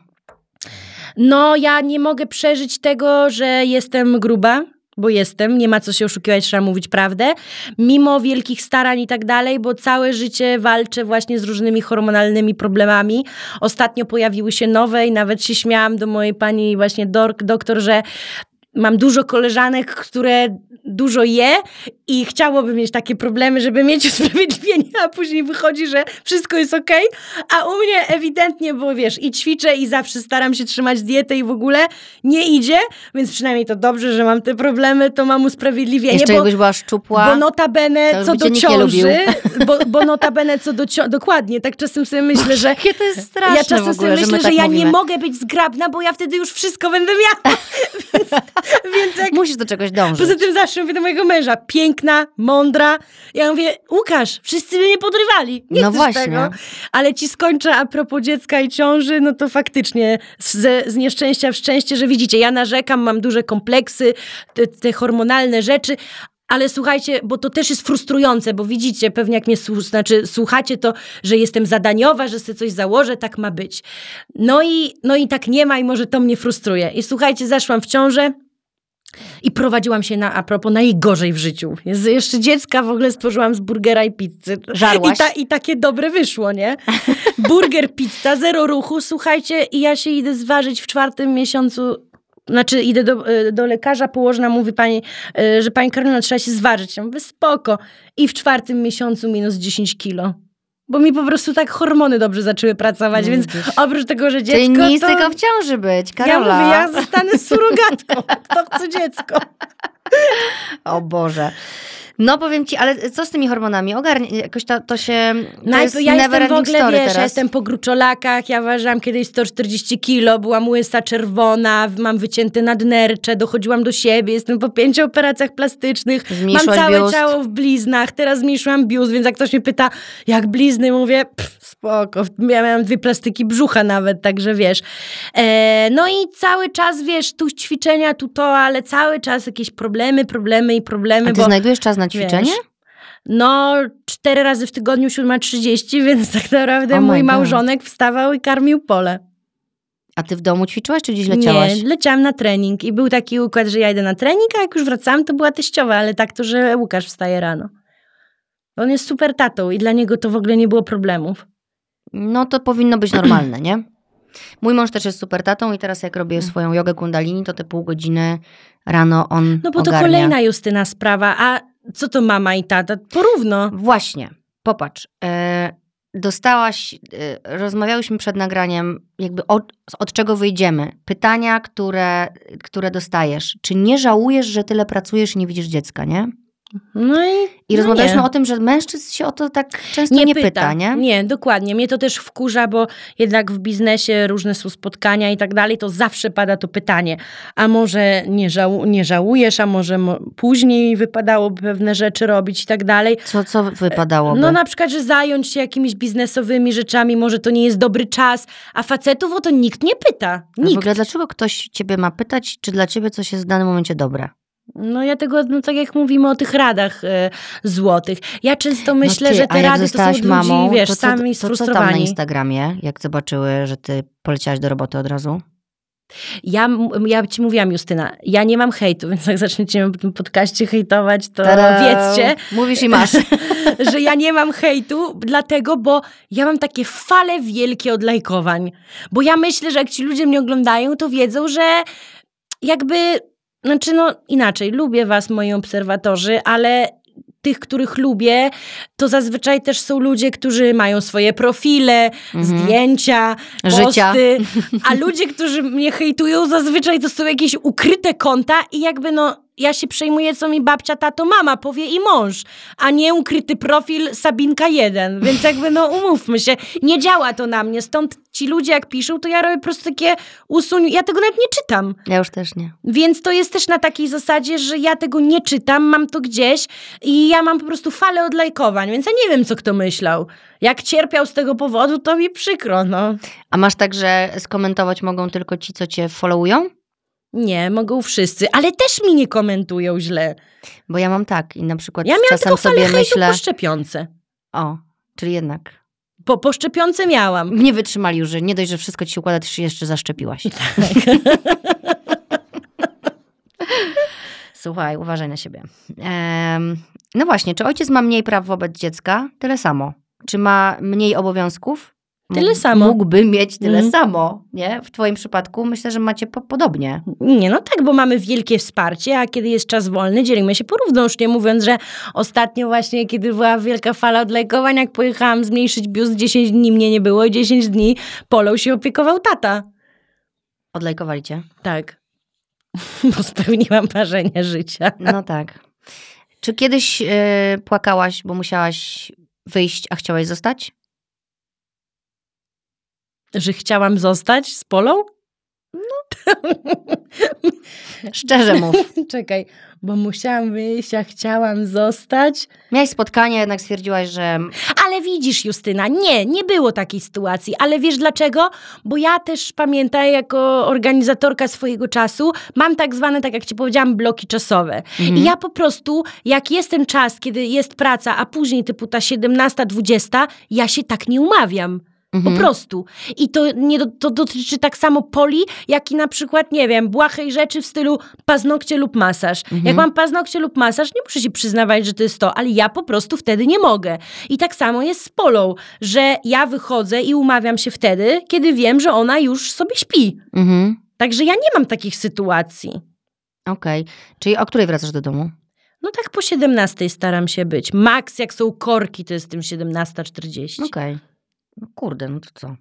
No, ja nie mogę przeżyć tego, że jestem gruba, bo jestem, nie ma co się oszukiwać, trzeba mówić prawdę. Mimo wielkich starań i tak dalej, bo całe życie walczę właśnie z różnymi hormonalnymi problemami. Ostatnio pojawiły się nowe i nawet się śmiałam do mojej pani właśnie doktor, że mam dużo koleżanek, które dużo je i chciałoby mieć takie problemy, żeby mieć usprawiedliwienie, a później wychodzi, że wszystko jest okej, a u mnie ewidentnie, bo wiesz, i ćwiczę i zawsze staram się trzymać dietę i w ogóle nie idzie, więc przynajmniej to dobrze, że mam te problemy, to mam usprawiedliwienie, Jeszcze bo, jakbyś była szczupła. bo notabene co do ciąży, bo, bo notabene co do ciąży, dokładnie, tak czasem sobie myślę, że Jakie to jest straszne ja czasem ogóle, sobie myślę, że, my że tak ja mówimy. nie mogę być zgrabna, bo ja wtedy już wszystko będę miała. więc, więc jak Musisz do czegoś dążyć. Poza tym zawsze mówię do mojego męża, piękna, mądra. Ja mówię, Łukasz, wszyscy mnie nie podrywali. Nie No właśnie. tego. Ale ci skończę a propos dziecka i ciąży, no to faktycznie z, z nieszczęścia w szczęście, że widzicie, ja narzekam, mam duże kompleksy, te, te hormonalne rzeczy, ale słuchajcie, bo to też jest frustrujące, bo widzicie, pewnie jak mnie znaczy, słuchacie, to, że jestem zadaniowa, że sobie coś założę, tak ma być. No i, no i tak nie ma i może to mnie frustruje. I słuchajcie, zaszłam w ciążę, i prowadziłam się na, a propos, najgorzej w życiu. Z, jeszcze dziecka w ogóle stworzyłam z burgera i pizzy. Żarłaś? I, ta, I takie dobre wyszło, nie? Burger, pizza, zero ruchu, słuchajcie, i ja się idę zważyć w czwartym miesiącu. Znaczy, idę do, e, do lekarza, położna mówi pani, e, że pani Karolina, trzeba się zważyć. Ja mówię, spoko. I w czwartym miesiącu minus 10 kilo. Bo mi po prostu tak hormony dobrze zaczęły pracować, No więc oprócz tego, że dziecko, Czyli nic to... tylko w ciąży być, Ja Karola. mówię, ja zostanę surogatką. Kto chce dziecko? O Boże. No powiem ci, ale co z tymi hormonami? Ogarnie, jakoś to, to się... To No, jest ja jestem w ogóle, wiesz, ja jestem po gruczolakach, ja ważyłam kiedyś 140 kilo, byłam łysa, czerwona, mam wycięte nadnercze, dochodziłam do siebie, jestem po pięciu operacjach plastycznych, mam Zmniejszyłaś całe biust. ciało w bliznach, teraz zmniejszyłam biust, więc jak ktoś mnie pyta, jak blizny, mówię, pff, spoko, ja miałam dwie plastyki brzucha nawet, także wiesz. E, no i cały czas, wiesz, tu ćwiczenia, tu to, ale cały czas jakieś problemy, problemy i problemy, A ty bo... znajdujesz czas na ćwiczenie? Wiesz, No, cztery razy w tygodniu 7.30, więc tak naprawdę Oh mój God. małżonek wstawał i karmił pole. A ty w domu ćwiczyłaś, czy gdzieś leciałaś? Nie, leciałam na trening i był taki układ, że ja idę na trening, a jak już wracałam, to była teściowa, ale tak to, że Łukasz wstaje rano. On jest super tatą i dla niego to w ogóle nie było problemów. No to powinno być normalne, nie? Mój mąż też jest super tatą i teraz jak robię swoją jogę kundalini, to te pół godziny rano on No bo to ogarnia. kolejna Justyna sprawa, a co to mama i tata? Porówno. Właśnie, popatrz. E, dostałaś, e, rozmawiałyśmy przed nagraniem, jakby od, od czego wyjdziemy. Pytania, które, które dostajesz. Czy nie żałujesz, że tyle pracujesz i nie widzisz dziecka, nie? No i, I no rozmawialiśmy nie. o tym, że mężczyzn się o to tak często nie, pyta, nie? Nie, dokładnie. Mnie to też wkurza, bo jednak w biznesie różne są spotkania i tak dalej, to zawsze pada to pytanie, a może nie, żału- nie żałujesz, a może mo- później wypadałoby pewne rzeczy robić i tak dalej. Co, co wypadałoby? No na przykład, że zająć się jakimiś biznesowymi rzeczami, może to nie jest dobry czas, a facetów o to nikt nie pyta. A W Nikt. ogóle dlaczego ktoś ciebie ma pytać, czy dla ciebie coś jest w danym momencie dobre? No ja tego, no tak jak mówimy o tych radach e, złotych. Ja często myślę, no ty, że te rady to są ludzi, mamą, wiesz, to co, sami to co tam na. Instagramie, jak zobaczyły, że ty poleciałaś do roboty od razu? Ja, ja ci mówiłam, Justyna, ja nie mam hejtu, więc jak zaczniecie w tym podcaście hejtować, to Tada! wiedzcie, Mówisz i masz. że ja nie mam hejtu, dlatego, bo ja mam takie fale wielkie odlajkowań. Bo ja myślę, że jak ci ludzie mnie oglądają, to wiedzą, że jakby, znaczy no inaczej, lubię was, moi obserwatorzy, ale tych, których lubię, to zazwyczaj też są ludzie, którzy mają swoje profile, Mhm. zdjęcia, Życia. posty, a ludzie, którzy mnie hejtują, zazwyczaj to są jakieś ukryte konta i jakby no ja się przejmuję, co mi babcia, tato, mama powie i mąż, a nie ukryty profil Sabinka 1. Więc jakby, no umówmy się, nie działa to na mnie. Stąd ci ludzie, jak piszą, to ja robię po prostu takie usuń. Ja tego nawet nie czytam. Ja już też nie. Więc to jest też na takiej zasadzie, że ja tego nie czytam, mam to gdzieś i ja mam po prostu falę odlajkowań, więc ja nie wiem, co kto myślał. Jak cierpiał z tego powodu, to mi przykro, no. A masz tak, że skomentować mogą tylko ci, co cię followują? Nie, mogą wszyscy, ale też mi nie komentują źle. Bo ja mam tak i na przykład Ja czasem tylko sobie myślę, po szczepionce. o, czyli jednak Po, po szczepionce miałam. nie wytrzymali już, że nie dość, że wszystko ci się układa, się jeszcze zaszczepiłaś. Słuchaj, uważaj na siebie. Em, no właśnie, czy ojciec ma mniej praw wobec dziecka? Tyle samo. Czy ma mniej obowiązków? Tyle samo. Mógłby mieć tyle Mhm. samo, nie? W twoim przypadku myślę, że macie po podobnie. Nie, no tak, bo mamy wielkie wsparcie, a kiedy jest czas wolny, dzielimy się porówno. Już nie mówiąc, że ostatnio właśnie, kiedy była wielka fala odlejkowań, jak pojechałam zmniejszyć biust, 10 dni mnie nie było i 10 dni Polą się opiekował tata. Odlajkowali cię? Tak. Bo spełniłam marzenie życia. No tak. Czy kiedyś y, płakałaś, bo musiałaś wyjść, a chciałaś zostać? Że chciałam zostać z Polą? Szczerze mów. Czekaj, bo musiałam wyjść, a chciałam zostać. Miałaś spotkanie, jednak stwierdziłaś, że Ale widzisz, Justyna, nie, nie było takiej sytuacji. Ale wiesz dlaczego? Bo ja też pamiętaj, jako organizatorka swojego czasu, mam tak zwane, tak jak ci powiedziałam, bloki czasowe. Mhm. I ja po prostu, jak jest ten czas, kiedy jest praca, a później typu ta 17, 20, ja się tak nie umawiam. Po Mhm. prostu. I to, nie, to dotyczy tak samo poli, jak i na przykład, nie wiem, błahej rzeczy w stylu paznokcie lub masaż. Mhm. Jak mam paznokcie lub masaż, nie muszę się przyznawać, że to jest to, ale ja po prostu wtedy nie mogę. I tak samo jest z polą, że ja wychodzę i umawiam się wtedy, kiedy wiem, że ona już sobie śpi. Mhm. Także ja nie mam takich sytuacji. Okej. Czyli o której wracasz do domu? No tak po 17 staram się być. Max, jak są korki, to jest tym 17.40. Okej. No kurde, no to co?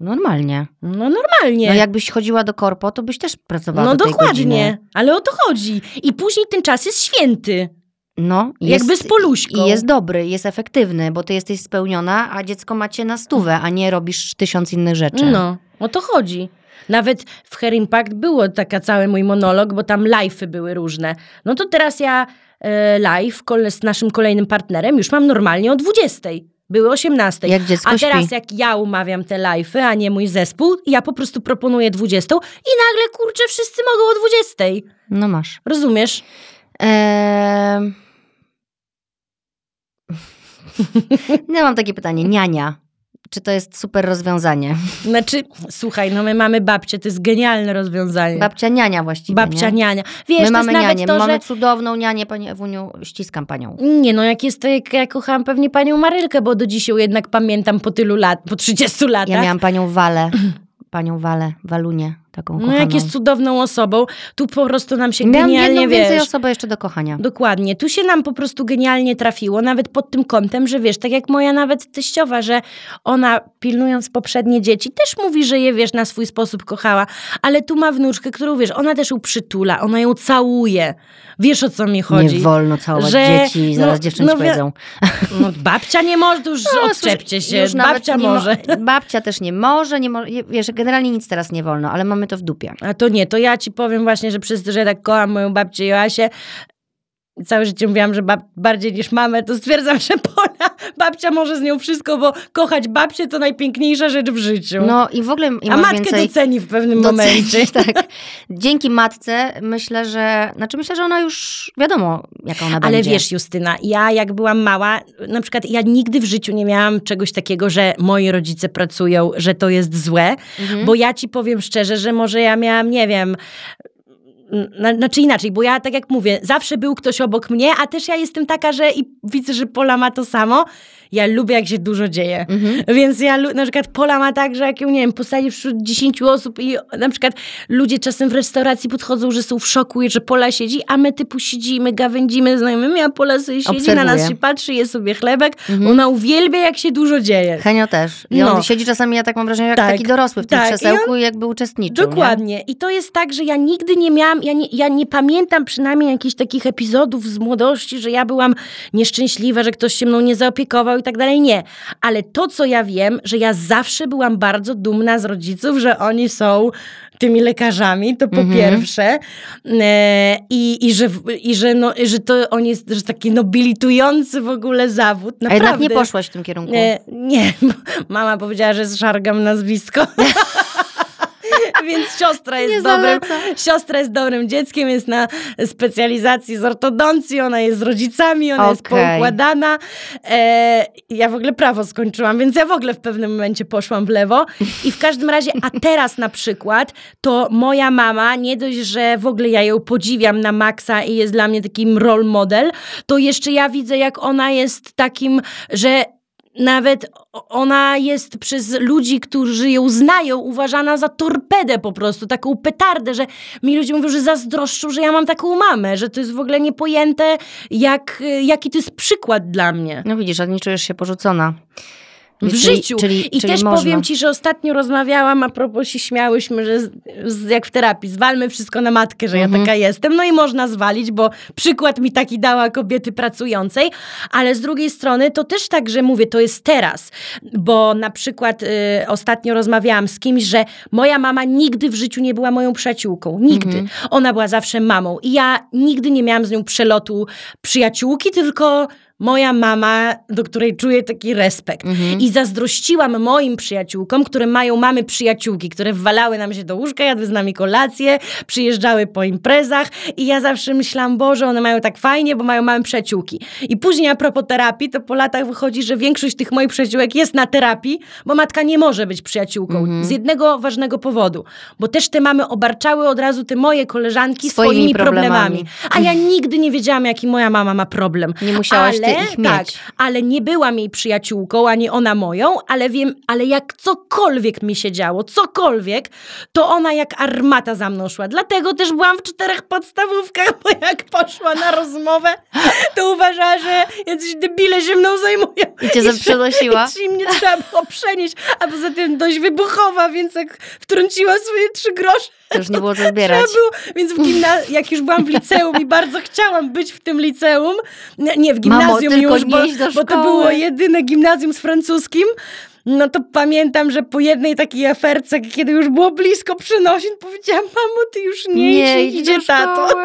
Normalnie. No normalnie. No jakbyś chodziła do korpo, to byś też pracowała No do tej dokładnie, godziny. ale o to chodzi. I później ten czas jest święty. No, Jakby z poluśką. I jest dobry, jest efektywny, bo ty jesteś spełniona, a dziecko macie na stówę, a nie robisz tysiąc innych rzeczy. No, o to chodzi. Nawet w Hair Impact było taka cały mój monolog, bo tam live'y były różne. No to teraz ja e, live z naszym kolejnym partnerem już mam normalnie o 20. Były 18. Jak dziecko A teraz śpi. jak ja umawiam te live'y, a nie mój zespół, ja po prostu proponuję 20 i nagle, kurczę, wszyscy mogą o 20. No masz. Rozumiesz? Eee... ja mam takie pytanie. Niania. Czy to jest super rozwiązanie? Znaczy, słuchaj, no my mamy babcię, to jest genialne rozwiązanie. Babcia niania właściwie, Babcia nie? niania. Wiesz, My to mamy jest nawet nianię, to, mamy że... cudowną nianię, pani Ewuniu, ściskam panią. Nie no, jak jest to, jak ja kochałam pewnie panią Marylkę, bo do dzisiaj jednak pamiętam po tylu lat, po 30 latach. Ja miałam panią Walę, panią Walę, Walunię, taką No kochaną. jak jest cudowną osobą, tu po prostu nam się Miałam genialnie, jedną więcej wiesz... osobę jeszcze do kochania. Dokładnie. Tu się nam po prostu genialnie trafiło, nawet pod tym kątem, że wiesz, tak jak moja nawet teściowa, że ona pilnując poprzednie dzieci też mówi, że je, wiesz, na swój sposób kochała, ale tu ma wnuczkę, którą, wiesz, ona też ją przytula, ona ją całuje. Wiesz, o co mi chodzi? Nie wolno całować Że- dzieci, zaraz no- dziewczyny no ci wi- powiedzą. No, babcia nie może, już No, odczepcie się, już babcia nie mo- może. Babcia też nie może, nie może, wiesz, generalnie nic teraz nie wolno, ale mamy to w dupie. A to nie, to ja ci powiem właśnie, że przez to, że tak kocham moją babcię Joasię, całe życie mówiłam, że bab- bardziej niż mamę, to stwierdzam, że Pola, babcia może z nią wszystko, bo kochać babcię to najpiękniejsza rzecz w życiu. No i w ogóle im A matkę więcej... doceni w pewnym docenić, momencie. tak. Dzięki matce myślę, że, znaczy myślę, że ona już wiadomo, jaka ona Ale będzie. wiesz, Justyna, ja jak byłam mała, na przykład ja nigdy w życiu nie miałam czegoś takiego, że moi rodzice pracują, że to jest złe, Mhm. Bo ja ci powiem szczerze, że może ja miałam, nie wiem. Na- Znaczy inaczej, bo ja tak jak mówię, zawsze był ktoś obok mnie, a też ja jestem taka, że i widzę, że Pola ma to samo. Ja lubię, jak się dużo dzieje. Mhm. Więc ja na przykład Pola ma tak, że jak ją, nie wiem, posadzi wśród 10 osób i na przykład ludzie czasem w restauracji podchodzą, że są w szoku że Pola siedzi, a my typu siedzimy, gawędzimy znajomymi, a Pola sobie siedzi, na nas się patrzy, je sobie chlebek. Mhm. Ona uwielbia, jak się dużo dzieje. Henio też. I on No. siedzi czasami, ja tak mam wrażenie, jak Tak, taki dorosły w tym tak. Krzesełku i jakby uczestniczył. Dokładnie. I to jest tak, że ja nigdy nie miałam ja nie, ja nie pamiętam przynajmniej jakichś takich epizodów z młodości, że ja byłam nieszczęśliwa, że ktoś się mną nie zaopiekował i tak dalej. Nie. Ale to, co ja wiem, że ja zawsze byłam bardzo dumna z rodziców, że oni są tymi lekarzami, to po Mhm. pierwsze. E, I, i, że, i że, no, że to on jest że taki nobilitujący w ogóle zawód. A Naprawdę. jednak nie poszłaś w tym kierunku. E, nie, mama powiedziała, że zszargam nazwisko. Więc siostra jest dobrym, siostra jest dobrym dzieckiem, jest na specjalizacji z ortodoncji, ona jest z rodzicami, ona jest Okej. poukładana. E, ja w ogóle prawo skończyłam, więc ja w ogóle w pewnym momencie poszłam w lewo. I w każdym razie, a teraz na przykład, to moja mama, nie dość, że w ogóle ja ją podziwiam na maksa i jest dla mnie takim role model, to jeszcze ja widzę, jak ona jest takim, że nawet ona jest przez ludzi, którzy ją znają, uważana za torpedę po prostu, taką petardę, że mi ludzie mówią, że zazdroszczą, że ja mam taką mamę, że to jest w ogóle niepojęte, jak, jaki to jest przykład dla mnie. No widzisz, a nie czujesz się porzucona. W Czyli- życiu. Czyli, I czyli też można. powiem ci, że ostatnio rozmawiałam, a propos się śmiałyśmy, że z, z, jak w terapii, zwalmy wszystko na matkę, że Mhm. ja taka jestem. No i można zwalić, bo przykład mi taki dała kobiety pracującej, ale z drugiej strony to też tak, że mówię, to jest teraz, bo na przykład y, ostatnio rozmawiałam z kimś, że moja mama nigdy w życiu nie była moją przyjaciółką. Nigdy. Mhm. Ona była zawsze mamą i ja nigdy nie miałam z nią przelotu przyjaciółki, tylko moja mama, do której czuję taki respekt. Mhm. I zazdrościłam moim przyjaciółkom, które mają mamy przyjaciółki, które wwalały nam się do łóżka, jadły z nami kolację, przyjeżdżały po imprezach i ja zawsze myślałam, Boże, one mają tak fajnie, bo mają mamy przyjaciółki. I później a propos terapii, to po latach wychodzi, że większość tych moich przyjaciółek jest na terapii, bo matka nie może być przyjaciółką. Mhm. Z jednego ważnego powodu. Bo też te mamy obarczały od razu te moje koleżanki Swoimi swoimi, problemami. problemami. A ja nigdy nie wiedziałam, jaki moja mama ma problem. Nie musiałaś ty ale, ich mieć. Tak, ale nie byłam jej przyjaciółką, ani ona moją, ale wiem, ale jak cokolwiek mi się działo, cokolwiek, to ona jak armata za mną szła. Dlatego też byłam w czterech podstawówkach, bo jak poszła na rozmowę, to uważała, że jacyś debile się mną zajmują. I cię że- przenosiła? I mnie trzeba było przenieść, a poza tym dość wybuchowa, więc jak wtrąciła swoje trzy grosze, To już nie było co zbierać. było, więc w gimna- jak już byłam w liceum i bardzo chciałam być w tym liceum, nie, nie w gimnazjum tylko już, bo, nie bo to było jedyne gimnazjum z francuskim, no to pamiętam, że po jednej takiej aferce, kiedy już było blisko przenosin, powiedziałam, mamo, ty już nie, idź, idź do tato.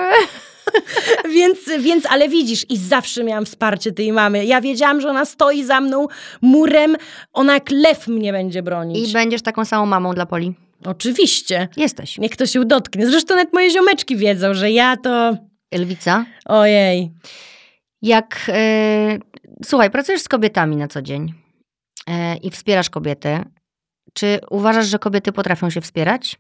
Więc, więc, ale widzisz, i zawsze miałam wsparcie tej mamy. Ja wiedziałam, że ona stoi za mną murem, ona jak lew mnie będzie bronić. I będziesz taką samą mamą dla Poli. Oczywiście. Jesteś. Niech to się dotknie. Zresztą nawet moje ziomeczki wiedzą, że ja to... Elwica, Ojej. jak... e, słuchaj, pracujesz z kobietami na co dzień e, i wspierasz kobiety. Czy uważasz, że kobiety potrafią się wspierać?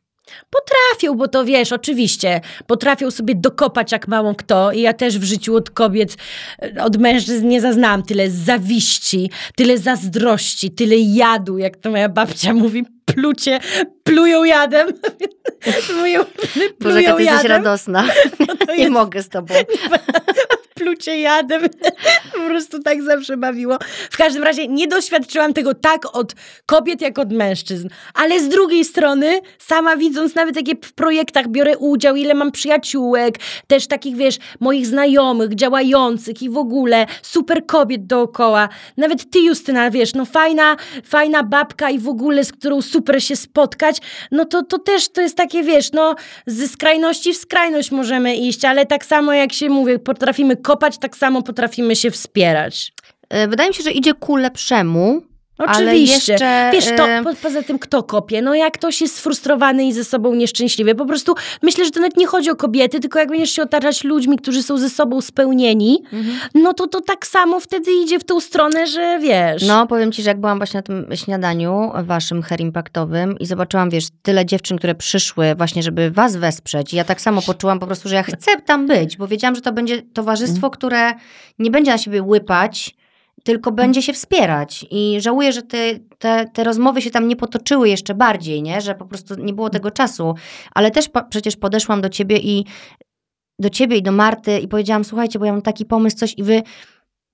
Potrafią, bo to wiesz, oczywiście, potrafią sobie dokopać jak mało kto i ja też w życiu od kobiet, e, od mężczyzn nie zaznałam tyle zawiści, tyle zazdrości, tyle jadu, jak to moja babcia mówi, plucie, plują jadem. Moje ulubione Boże, jaka plują jesteś radosna. No to Nie jest mogę z tobą. plucie jadem. Po prostu tak zawsze bawiło. W każdym razie nie doświadczyłam tego tak od kobiet, jak od mężczyzn. Ale z drugiej strony, sama widząc nawet jakie w projektach biorę udział, ile mam przyjaciółek, też takich, wiesz, moich znajomych, działających i w ogóle super kobiet dookoła. Nawet ty, Justyna, wiesz, no fajna, fajna babka i w ogóle, z którą super się spotkać, no to, to też to jest takie, wiesz, no ze skrajności w skrajność możemy iść, ale tak samo jak się mówię, potrafimy kopać, tak samo potrafimy się wspierać. E, Wydaje mi się, że idzie ku lepszemu. Ale Oczywiście. jeszcze, Wiesz, to e, po, poza tym kto kopie? No jak ktoś jest sfrustrowany i ze sobą nieszczęśliwy. Po prostu myślę, że to nawet nie chodzi o kobiety, tylko jak będziesz się otaczać ludźmi, którzy są ze sobą spełnieni, Mhm. no to to tak samo wtedy idzie w tą stronę, że wiesz. No, powiem ci, że jak byłam właśnie na tym śniadaniu waszym hair impactowym i zobaczyłam, wiesz, tyle dziewczyn, które przyszły właśnie, żeby was wesprzeć. I ja tak samo poczułam po prostu, że ja chcę tam być, bo wiedziałam, że to będzie towarzystwo, które nie będzie na siebie łypać, tylko będzie się wspierać. I żałuję, że te, te, te rozmowy się tam nie potoczyły jeszcze bardziej, nie? Że po prostu nie było tego czasu. Ale też po, przecież podeszłam do ciebie i do ciebie i do Marty i powiedziałam, słuchajcie, bo ja mam taki pomysł, coś i wy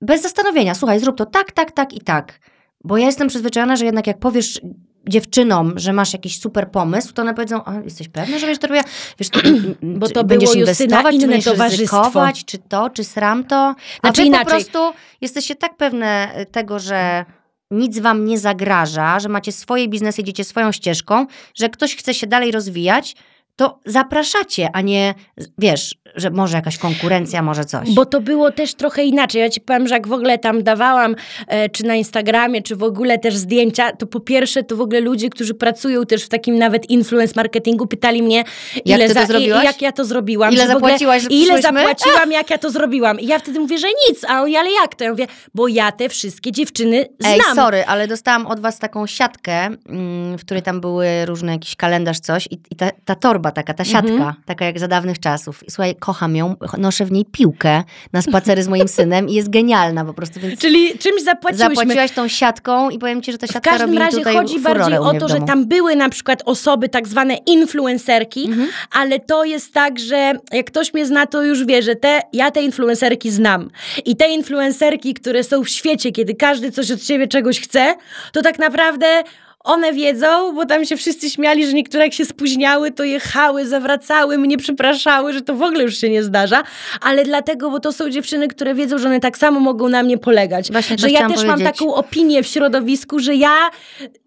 bez zastanowienia, słuchaj, zrób to tak, tak, tak i tak. Bo ja jestem przyzwyczajona, że jednak jak powiesz dziewczynom, że masz jakiś super pomysł, to one powiedzą, a jesteś pewna, że wiesz, to robię, wiesz, to, Bo to będziesz było, inwestować, czy będziesz towarzystwo. ryzykować, czy to, czy sram to, a Znaczy inaczej. po prostu jesteście tak pewne tego, że nic wam nie zagraża, że macie swoje biznesy, idziecie swoją ścieżką, że ktoś chce się dalej rozwijać, to zapraszacie, a nie, wiesz, że może jakaś konkurencja, może coś. Bo to było też trochę inaczej. Ja ci powiem, że jak w ogóle tam dawałam, e, czy na Instagramie, czy w ogóle też zdjęcia, to po pierwsze to w ogóle ludzie, którzy pracują też w takim nawet influence marketingu, pytali mnie, Jak ile to za, i- zrobiłaś? jak ja to zrobiłam. Ile ogóle- zapłaciłaś, że Ile zapłaciłam, jak ja to zrobiłam. I ja wtedy mówię, że nic, a oni, ale jak to? Ja mówię, bo ja te wszystkie dziewczyny znam. Ej, sorry, ale dostałam od was taką siatkę, mm, w której tam były różne jakiś kalendarz, coś i, i ta, ta torba taka, ta siatka, Mhm. taka jak za dawnych czasów. I słuchaj, kocham ją, noszę w niej piłkę na spacery z moim synem i jest genialna po prostu, więc Czyli czymś zapłaciłyśmy. zapłaciłaś tą siatką i powiem ci, że ta W siatka każdym robi razie tutaj chodzi furorę bardziej o w to, że tam były na przykład osoby tak zwane influencerki, Mhm. ale to jest tak, że jak ktoś mnie zna, to już wie, że te, ja te influencerki znam. I te influencerki, które są w świecie, kiedy każdy coś od ciebie czegoś chce, to tak naprawdę one wiedzą, bo tam się wszyscy śmiali, że niektóre jak się spóźniały, to jechały, zawracały, mnie przepraszały, że to w ogóle już się nie zdarza, ale dlatego, bo to są dziewczyny, które wiedzą, że one tak samo mogą na mnie polegać. Właśnie że ja chciałam też mam powiedzieć. taką opinię w środowisku, że ja,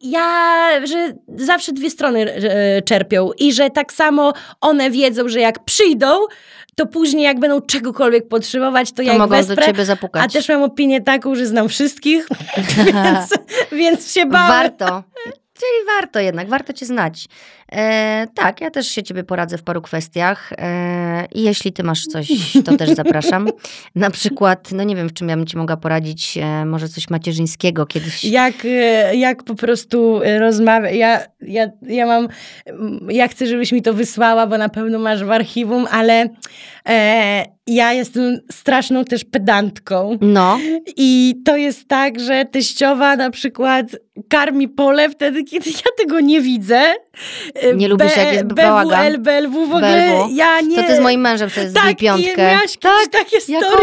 ja, że zawsze dwie strony e, czerpią i że tak samo one wiedzą, że jak przyjdą, to później jak będą czegokolwiek potrzebować, to, ja To ich mogą wesprę. do ciebie zapukać. A też mam opinię taką, że znam wszystkich, więc, więc się bałem. Warto. Czyli warto jednak, warto cię znać. E, tak, ja też się ciebie poradzę w paru kwestiach e, i jeśli ty masz coś, to też zapraszam. Na przykład, no nie wiem, w czym ja bym ci mogła poradzić, e, może coś macierzyńskiego kiedyś. Jak, e, jak po prostu rozmawiać. Ja, ja, ja mam, mm, ja chcę, żebyś mi to wysłała, bo na pewno masz w archiwum, ale e, ja jestem straszną też pedantką. No, I to jest tak, że teściowa na przykład karmi pole wtedy, kiedy ja tego nie widzę. E, Nie lubisz, jak jest BWL, bałagan? BLW w ogóle BLW. ja nie... to ty z moim mężem sobie tak, i piątkę. miałaś kiedyś takie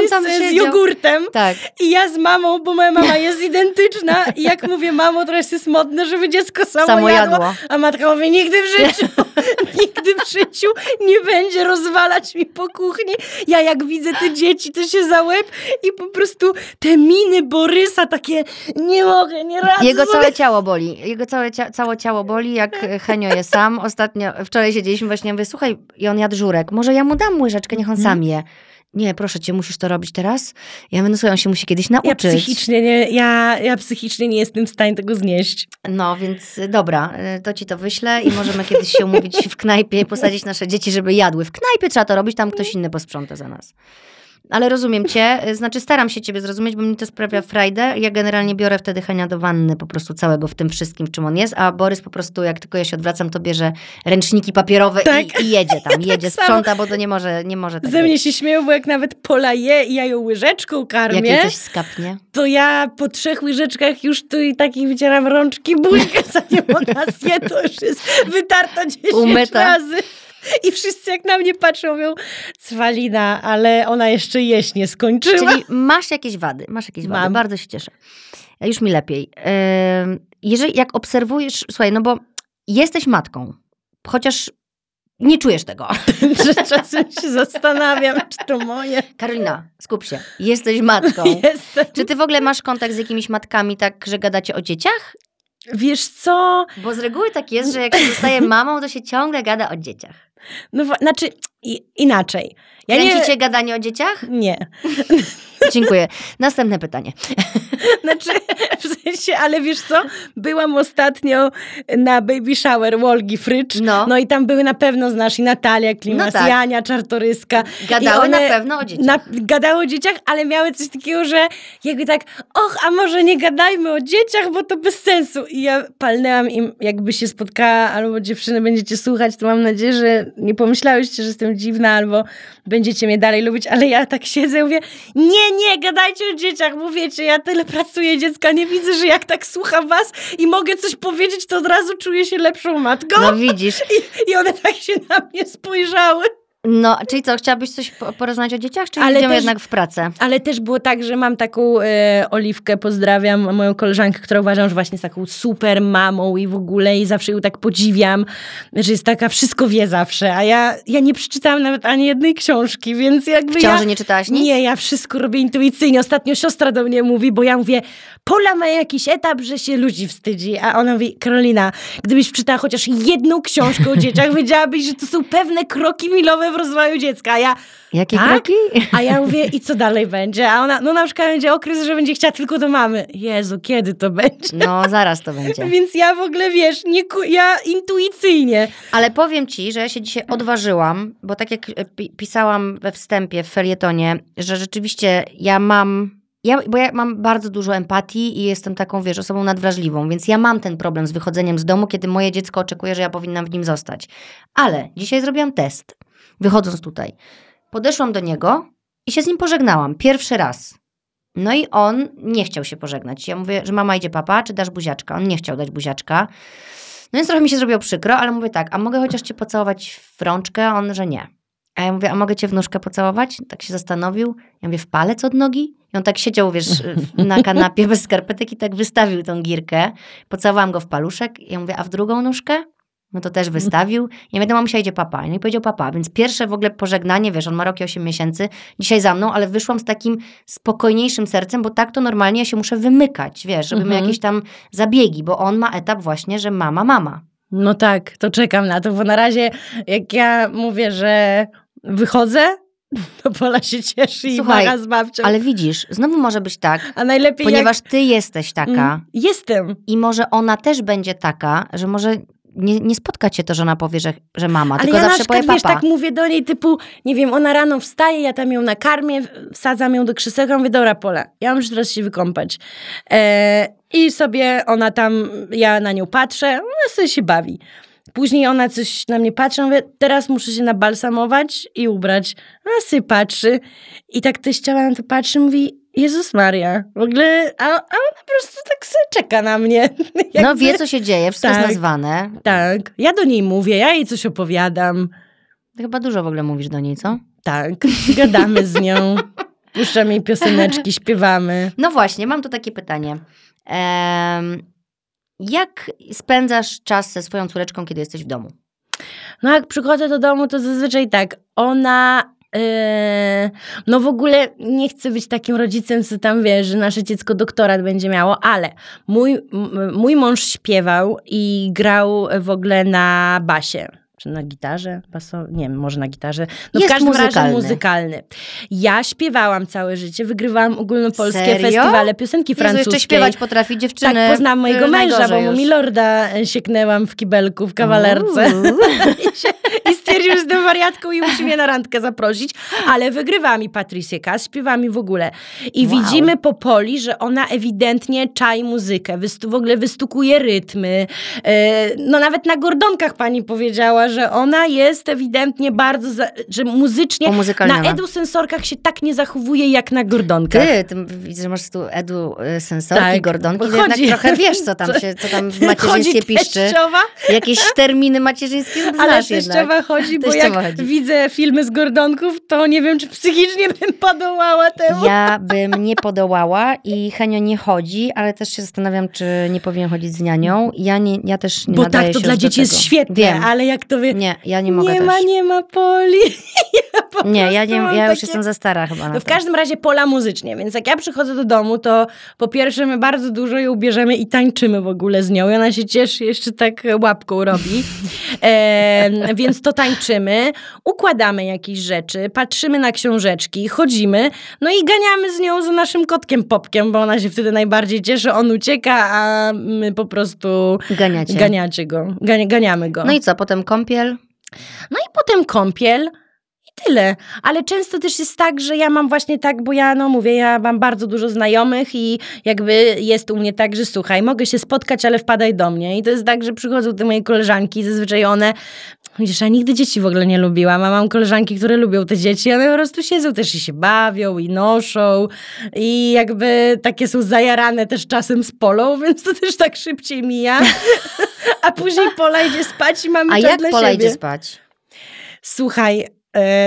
tam z siedział. jogurtem. Tak, I ja z mamą, bo moja mama jest identyczna i jak mówię, mamo, teraz jest modne, żeby dziecko samo, samo jadło. jadło. A matka mówi, nigdy w życiu, nigdy w życiu nie będzie rozwalać mi po kuchni. Ja jak widzę te dzieci, to się za łeb i po prostu te miny Borysa takie, nie mogę, nie radzę Jego sobie. całe ciało boli. Jego całe, cia- całe ciało boli, jak Henio je sam. Ostatnio, wczoraj siedzieliśmy właśnie, ja mówię, słuchaj, i on jadł żurek, może ja mu dam łyżeczkę, niech on Mhm. sam je. Nie, proszę cię, musisz to robić teraz? Ja mówię, no słuchaj, on się musi kiedyś Ja nauczyć. psychicznie, nie, ja, ja psychicznie nie jestem w stanie tego znieść. No, więc y, dobra, y, to ci to wyślę i możemy kiedyś się umówić w knajpie i posadzić nasze dzieci, żeby jadły. W knajpie trzeba to robić, tam ktoś inny posprząta za nas. Ale rozumiem cię, y, znaczy staram się ciebie zrozumieć, bo mi to sprawia frajdę. Ja generalnie biorę wtedy Henia do wanny po prostu całego w tym wszystkim, w czym on jest, a Borys po prostu, jak tylko ja się odwracam, to bierze ręczniki papierowe Tak. i, i jedzie tam, jedzie, samo. sprząta, bo to nie może, nie może tak Ze mnie się śmieją, bo jak nawet Pola je i ja ją łyżeczką karmię, Jak coś skapnie. to ja po trzech łyżeczkach już tu i taki wycieram rączki, buźkę, zanim ona zje, to już jest wytarta 10 Umyta. razy. I wszyscy jak na mnie patrzą, mówią, Cwalina, ale ona jeszcze jeść nie skończyła. Czyli masz jakieś wady, masz jakieś wady, Mam. bardzo się cieszę. Już mi lepiej. Jeżeli, jak obserwujesz, słuchaj, no bo jesteś matką, chociaż nie czujesz tego. czasem się zastanawiam, czy to moje. Karolina, skup się. Jesteś matką. Jestem. Czy ty w ogóle masz kontakt z jakimiś matkami tak, że gadacie o dzieciach? Wiesz co? Bo z reguły tak jest, że jak się zostaje mamą, to się ciągle gada o dzieciach. No, znaczy i, inaczej. Ja nie... Kręcicie gadanie o dzieciach? Nie. Dziękuję. Następne pytanie. Znaczy, sensie, ale wiesz co? Byłam ostatnio na baby shower Wolgi Frycz. No. No i tam były na pewno, znasz, i Natalia Klimas, No tak. Jania Czartoryska. Gadały na pewno o dzieciach. Na, gadały o dzieciach, ale miały coś takiego, że jakby tak, och, a może nie gadajmy o dzieciach, bo to bez sensu. I ja palnęłam im, jakby się spotkała, albo dziewczyny będziecie słuchać, to mam nadzieję, że nie pomyślałyście, że jestem dziwna, albo będziecie mnie dalej lubić, ale ja tak siedzę i mówię, nie, nie, gadajcie o dzieciach, bo wiecie, ja tyle pracuję, dziecka nie widzę, że jak tak słucham was i mogę coś powiedzieć, to od razu czuję się lepszą matką. No widzisz. I, I one tak się na mnie spojrzały. No, czyli co, chciałabyś coś po- porozmawiać o dzieciach, czy Ale idziemy też- jednak w pracę? Ale też było tak, że mam taką e, Oliwkę, pozdrawiam, moją koleżankę, którą uważam, że właśnie jest taką super mamą i w ogóle i zawsze ją tak podziwiam, że jest taka, wszystko wie zawsze, a ja, ja nie przeczytałam nawet ani jednej książki, więc jakby W ciąży ja... nie czytałaś nic? Nie, ja wszystko robię intuicyjnie. Ostatnio siostra do mnie mówi, bo ja mówię, Pola ma jakiś etap, że się ludzi wstydzi. A ona mówi, Karolina, gdybyś przeczytała chociaż jedną książkę o dzieciach, wiedziałabyś, że to są pewne kroki milowe w rozwoju dziecka. Ja, Jakie Tak? kroki? a ja mówię, i co dalej będzie? A ona, no na przykład będzie okres, że będzie chciała tylko do mamy. Jezu, kiedy to będzie? No, zaraz to będzie. Więc ja w ogóle, wiesz, nie, ja intuicyjnie. Ale powiem ci, że ja się dzisiaj odważyłam, bo tak jak e, pi- pisałam we wstępie w felietonie, że rzeczywiście ja mam. Ja, bo ja mam bardzo dużo empatii i jestem taką, wiesz, osobą nadwrażliwą, więc ja mam ten problem z wychodzeniem z domu, kiedy moje dziecko oczekuje, że ja powinnam w nim zostać. Ale dzisiaj zrobiłam test, wychodząc tutaj. Podeszłam do niego i się z nim pożegnałam. Pierwszy raz. No i on nie chciał się pożegnać. Ja mówię, że mama idzie papa, czy dasz buziaczka? On nie chciał dać buziaczka. No więc trochę mi się zrobiło przykro, ale mówię tak, a mogę chociaż cię pocałować w rączkę? On, że nie. A ja mówię, a mogę cię w nóżkę pocałować? Tak się zastanowił. Ja mówię, w palec od nogi? I on tak siedział, wiesz, na kanapie bez skarpetek i tak wystawił tą girkę. Pocałowałam go w paluszek. Ja mówię, a w drugą nóżkę? No to też wystawił. Ja wiadomo, mamusia idzie papa. No i powiedział papa. Więc pierwsze w ogóle pożegnanie, wiesz, on ma rok i 8 miesięcy, dzisiaj za mną, ale wyszłam z takim spokojniejszym sercem, bo tak to normalnie ja się muszę wymykać, wiesz, żeby Mhm. jakieś tam zabiegi, bo on ma etap właśnie, że mama, mama. No tak, to czekam na to, bo na razie jak ja mówię, że wychodzę, to Pola się cieszy Słuchaj, i macha z babcią. Ale widzisz, znowu może być tak, A najlepiej ponieważ ty jesteś jak... taka Mm, Jestem. i może ona też będzie taka, że może nie, nie spotka cię to, że ona powie, że, że mama, Ale tylko ja na zawsze przykład, powie wiesz, papa. tak mówię do niej typu, nie wiem, ona rano wstaje, ja tam ją nakarmię, wsadzam ją do krzesełka, mówię, dobra Pola, ja muszę teraz się wykąpać. E, I sobie ona tam, ja na nią patrzę, ona sobie się bawi. Później ona coś na mnie patrzy, mówię, teraz muszę się nabalsamować i ubrać. Ona sobie patrzy i tak teściowa na to patrzy, mówi, Jezus Maria, w ogóle, a, a ona po prostu tak sobie czeka na mnie. No wie, co się dzieje, wszystko Tak. jest nazwane. Tak, ja do niej mówię, ja jej coś opowiadam. Ty chyba dużo w ogóle mówisz do niej, co? Tak, gadamy z nią, puszczamy jej pioseneczki, śpiewamy. No właśnie, mam tu takie pytanie. Em, jak spędzasz czas ze swoją córeczką, kiedy jesteś w domu? No jak przychodzę do domu, to zazwyczaj tak, ona... yy, no w ogóle nie chcę być takim rodzicem, co tam wiesz, że nasze dziecko doktorat będzie miało, ale mój, mój mąż śpiewał i grał w ogóle na basie. Czy na gitarze? Baso? Nie wiem, może na gitarze. No Jest w każdym muzykalny. razie muzykalny. Ja śpiewałam całe życie, wygrywałam ogólnopolskie Serio? festiwale piosenki Jezu, francuskiej. jeszcze śpiewać potrafi dziewczyny. Tak, poznałam mojego męża, bo mu. Milorda e, sieknęłam w kibelku, w kawalerce. I, się, Stwierdził, że jestem wariatką i musi mnie na randkę zaprosić. Ale wygrywa mi Patricia Kass, śpiewa mi w ogóle. I Wow. widzimy po Poli, że ona ewidentnie czai muzykę. W ogóle wystukuje rytmy. E, no nawet na gordonkach pani powiedziała, że ona jest ewidentnie bardzo, za, że muzycznie... Na Umuzykalniona. edusensorkach się tak nie zachowuje jak na gordonkach. Ty, ty widzę, że masz tu edu y, sensorki, Tak, gordonki, to jednak chodzi- trochę wiesz, co tam, się, co tam w macierzyństwie Chodzi piszczy. teściowa, Jakieś terminy macierzyńskie Ale znasz jednak. teściowa chodzi, bo jak chodzi. widzę filmy z Gordonków, to nie wiem, czy psychicznie bym podołała temu. Ja bym nie podołała i Henio nie chodzi, ale też się zastanawiam, czy nie powinien chodzić z nianią. Ja, nie, ja też nie Bo tak, to dla dzieci jest świetne, Wiem. ale jak to wie... Nie, ja nie mogę nie też. ma, nie ma Poli. ja po nie, ja, nie, ja już takie- jestem za stara chyba No w każdym razie pola muzycznie, więc jak ja przychodzę do domu, to po pierwsze my bardzo dużo ją bierzemy i tańczymy w ogóle z nią. I ona się cieszy, jeszcze tak łapką robi. E, więc to tańczymy, układamy jakieś rzeczy, patrzymy na książeczki, chodzimy, no i ganiamy z nią za naszym kotkiem Popkiem, bo ona się wtedy najbardziej cieszy, on ucieka, a my po prostu Ganiacie. ganiacie go, gania, ganiamy go. No i co, potem kąpiel? No i potem kąpiel i tyle. Ale często też jest tak, że ja mam właśnie tak, bo ja, no mówię, ja mam bardzo dużo znajomych i jakby jest u mnie tak, że słuchaj, mogę się spotkać, ale wpadaj do mnie. I to jest tak, że przychodzą te moje koleżanki, zazwyczaj one, wiesz, ja nigdy dzieci w ogóle nie lubiłam, a mam koleżanki, które lubią te dzieci, one po prostu siedzą też i się bawią i noszą i jakby takie są zajarane też czasem z polą, więc to też tak szybciej mija. A później Pola idzie spać i mamy A czas jak dla Pola siebie. idzie spać? Słuchaj,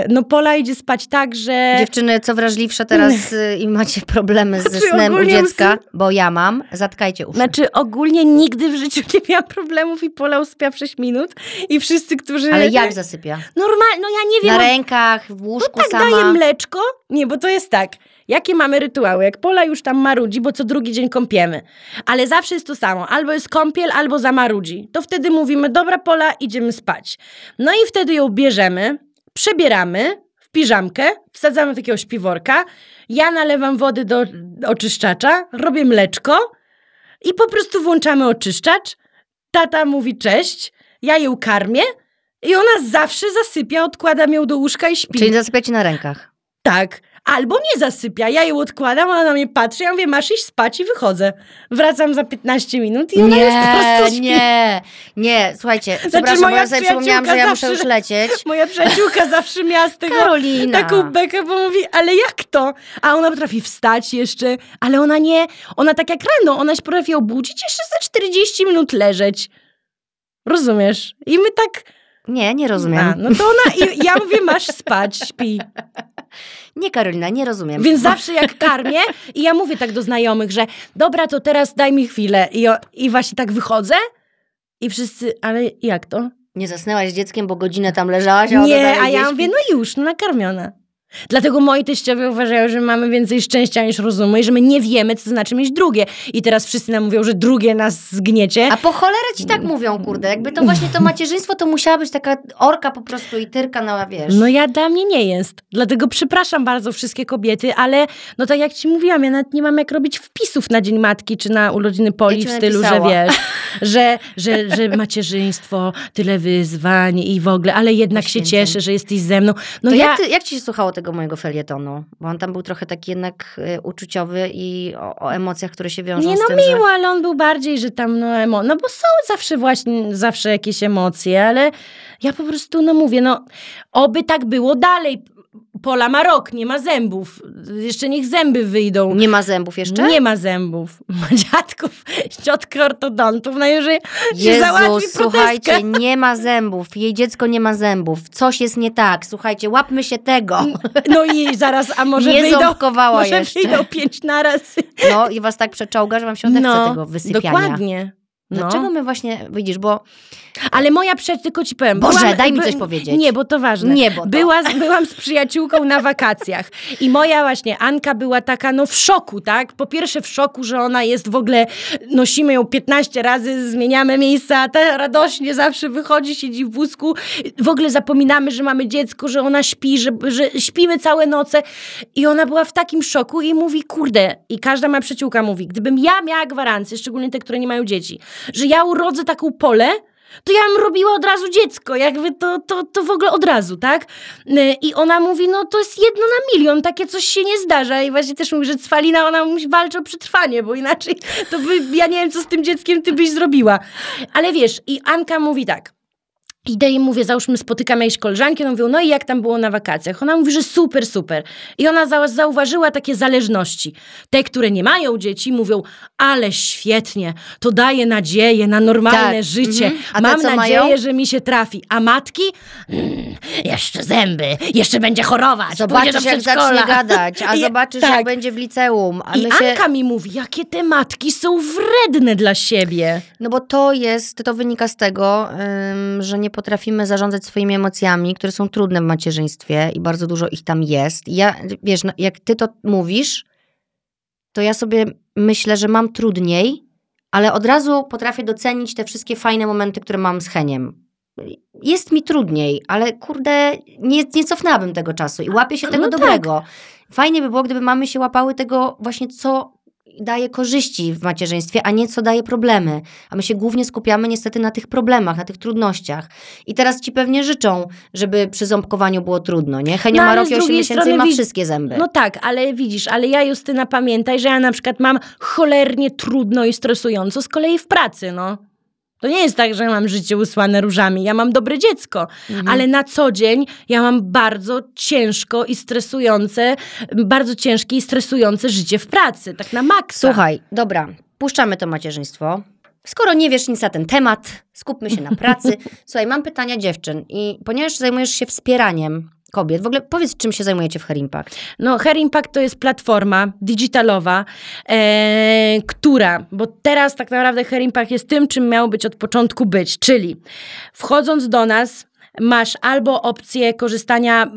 no Pola idzie spać tak, że... Dziewczyny, co wrażliwsze teraz y, i macie problemy ze Znaczy, snem u dziecka, bo ja mam, zatkajcie uszy. Znaczy ogólnie nigdy w życiu nie miałam problemów i Pola uspia w 6 minut i wszyscy, którzy... Ale jak zasypia? Normalnie, no ja nie wiem. Na rękach, w łóżku tak sama? daje mleczko? Nie, bo to jest tak. Jakie mamy rytuały? Jak Pola już tam marudzi, bo co drugi dzień kąpiemy. Ale zawsze jest to samo. Albo jest kąpiel, albo zamarudzi. To wtedy mówimy, dobra Pola, idziemy spać. No i wtedy ją bierzemy, przebieramy w piżamkę, wsadzamy takiego śpiworka, ja nalewam wody do oczyszczacza, robię mleczko i po prostu włączamy oczyszczacz. Tata mówi cześć, ja ją karmię i ona zawsze zasypia, odkładam ją do łóżka i śpi. Czyli zasypiacie na rękach. Tak. Albo nie zasypia. Ja ją odkładam, ona na mnie patrzy, ja mówię, masz iść spać i wychodzę. Wracam za 15 minut i ona już po prostu śpi. nie, nie, słuchajcie, przepraszam, bo moja ja sobie przypomniałam, że ja przyjaciółka muszę już zawsze- lecieć. Moja przyjaciółka zawsze miała z tego Karolina. taką bekę, bo mówi, ale jak to? A ona potrafi wstać jeszcze, ale ona nie, ona tak jak rano, ona się potrafi obudzić, jeszcze za 40 minut leżeć. Rozumiesz? I my tak, Nie, nie rozumiem. a, no to ona, i ja mówię, masz spać, śpi. Nie, Karolina, nie rozumiem. Więc zawsze jak karmię i ja mówię tak do znajomych, że dobra, to teraz daj mi chwilę. I, o, i właśnie tak wychodzę i wszyscy, ale jak to? Nie zasnęłaś z dzieckiem, bo godzinę tam leżałaś, a Nie, dalej a ja gdzieś mówię, no już, no nakarmiona. Dlatego moi teściowie uważają, że mamy więcej szczęścia niż rozumu i że my nie wiemy, co znaczy mieć drugie. I teraz wszyscy nam mówią, że drugie nas zgniecie. A po cholerę ci tak mówią, kurde. Jakby to właśnie to macierzyństwo, to musiała być taka orka po prostu i tyrka na, wiesz. No ja dla mnie nie jest. Dlatego przepraszam bardzo wszystkie kobiety, ale no tak jak ci mówiłam, ja nawet nie mam jak robić wpisów na Dzień Matki czy na urodziny Poli Ja w stylu, napisała. że wiesz, że, że, że macierzyństwo, tyle wyzwań i w ogóle, ale jednak się cieszę, że jesteś ze mną. No ja... jak, ty, jak ci się słuchało tego mojego felietonu? Bo on tam był trochę taki jednak y, uczuciowy i o, o emocjach, które się wiążą Nie z no tym, miło, ale on był bardziej, że tam no emo... No bo są zawsze właśnie, zawsze jakieś emocje, ale ja po prostu no mówię, no oby tak było dalej. Pola ma rok, nie ma zębów. Jeszcze niech zęby wyjdą. nie ma zębów jeszcze? Nie ma zębów. Ma dziadków, ciotkę ortodontów. Najwyżej się załatwi Jezus, protezkę. słuchajcie, nie ma zębów. Jej dziecko nie ma zębów. Coś jest nie tak. Słuchajcie, łapmy się tego. No i zaraz, a może nie wyjdą, może jeszcze. wyjdą pięć naraz. No i was tak przeczołga, że wam się odechce No, tego wysypiania. dokładnie. No. Dlaczego my właśnie, widzisz, bo Ale moja przecież, tylko ci powiem. Boże, daj mi coś powiedzieć. Nie, bo to ważne. Nie, bo to- Była, byłam z przyjaciółką na wakacjach i moja właśnie Anka była taka, no w szoku, tak? Po pierwsze w szoku, że ona jest w ogóle, nosimy ją 15 razy, zmieniamy miejsca, a ta radośnie zawsze wychodzi, siedzi w wózku. W ogóle zapominamy, że mamy dziecko, że ona śpi, że, że śpimy całe noce. I ona była w takim szoku i mówi, kurde, i każda ma przyjaciółka mówi, gdybym ja miała gwarancję, szczególnie te, które nie mają dzieci, że ja urodzę taką polę, to ja bym robiła od razu dziecko, jakby to, to, to w ogóle od razu, tak? Y, I ona mówi, no to jest jedno na milion, takie coś się nie zdarza. I właśnie też mówi, że Cwalina, ona musi walczyć o przetrwanie, bo inaczej to by, ja nie wiem, co z tym dzieckiem ty byś zrobiła. Ale wiesz, i Anka mówi tak, Idę i mówię, załóżmy, spotykam jakieś koleżanki, one mówią, no i jak tam było na wakacjach? Ona mówi, że super, super. I ona za- zauważyła takie zależności. Te, które nie mają dzieci, mówią, ale świetnie, to daje nadzieję na normalne Tak, życie. mhm. A te, Mam co nadzieję, mają? że mi się trafi. A matki? Mm, jeszcze zęby, jeszcze będzie chorować, pójdzie zobaczysz, jak przedszkola. zacznie gadać, a I- zobaczysz, tak. jak będzie w liceum. A I my się... Anka mi mówi, jakie te matki są wredne dla siebie. No bo to jest, to wynika z tego, ym, że nie potrafimy zarządzać swoimi emocjami, które są trudne w macierzyństwie i bardzo dużo ich tam jest. I ja, wiesz, no, jak ty to mówisz, to ja sobie myślę, że mam trudniej, ale od razu potrafię docenić te wszystkie fajne momenty, które mam z Heniem. Jest mi trudniej, ale kurde, nie, nie cofnęłabym tego czasu i łapię się tego No tak. dobrego. Fajnie by było, gdyby mamy się łapały tego właśnie, co daje korzyści w macierzyństwie, a nie co daje problemy. A my się głównie skupiamy niestety na tych problemach, na tych trudnościach. I teraz ci pewnie życzą, żeby przy ząbkowaniu było trudno, nie? Henio No, ma ale rok z i 8 drugiej miesięcy i ma wszystkie zęby. No tak, ale widzisz, ale ja Justyna pamiętaj, że ja na przykład mam cholernie trudno i stresująco z kolei w pracy, no. To nie jest tak, że mam życie usłane różami. Ja mam dobre dziecko, Mhm. ale na co dzień ja mam bardzo ciężko i stresujące, bardzo ciężkie i stresujące życie w pracy, tak na maksa. Słuchaj, dobra, puszczamy to macierzyństwo. Skoro nie wiesz nic na ten temat, skupmy się na pracy. Słuchaj, mam pytania dziewczyn i ponieważ zajmujesz się wspieraniem kobiet. W ogóle powiedz, czym się zajmujecie w Hair Impact. No, Hair Impact to jest platforma digitalowa, e, która, bo teraz tak naprawdę Hair Impact jest tym, czym miało być od początku być, czyli wchodząc do nas, masz albo opcję korzystania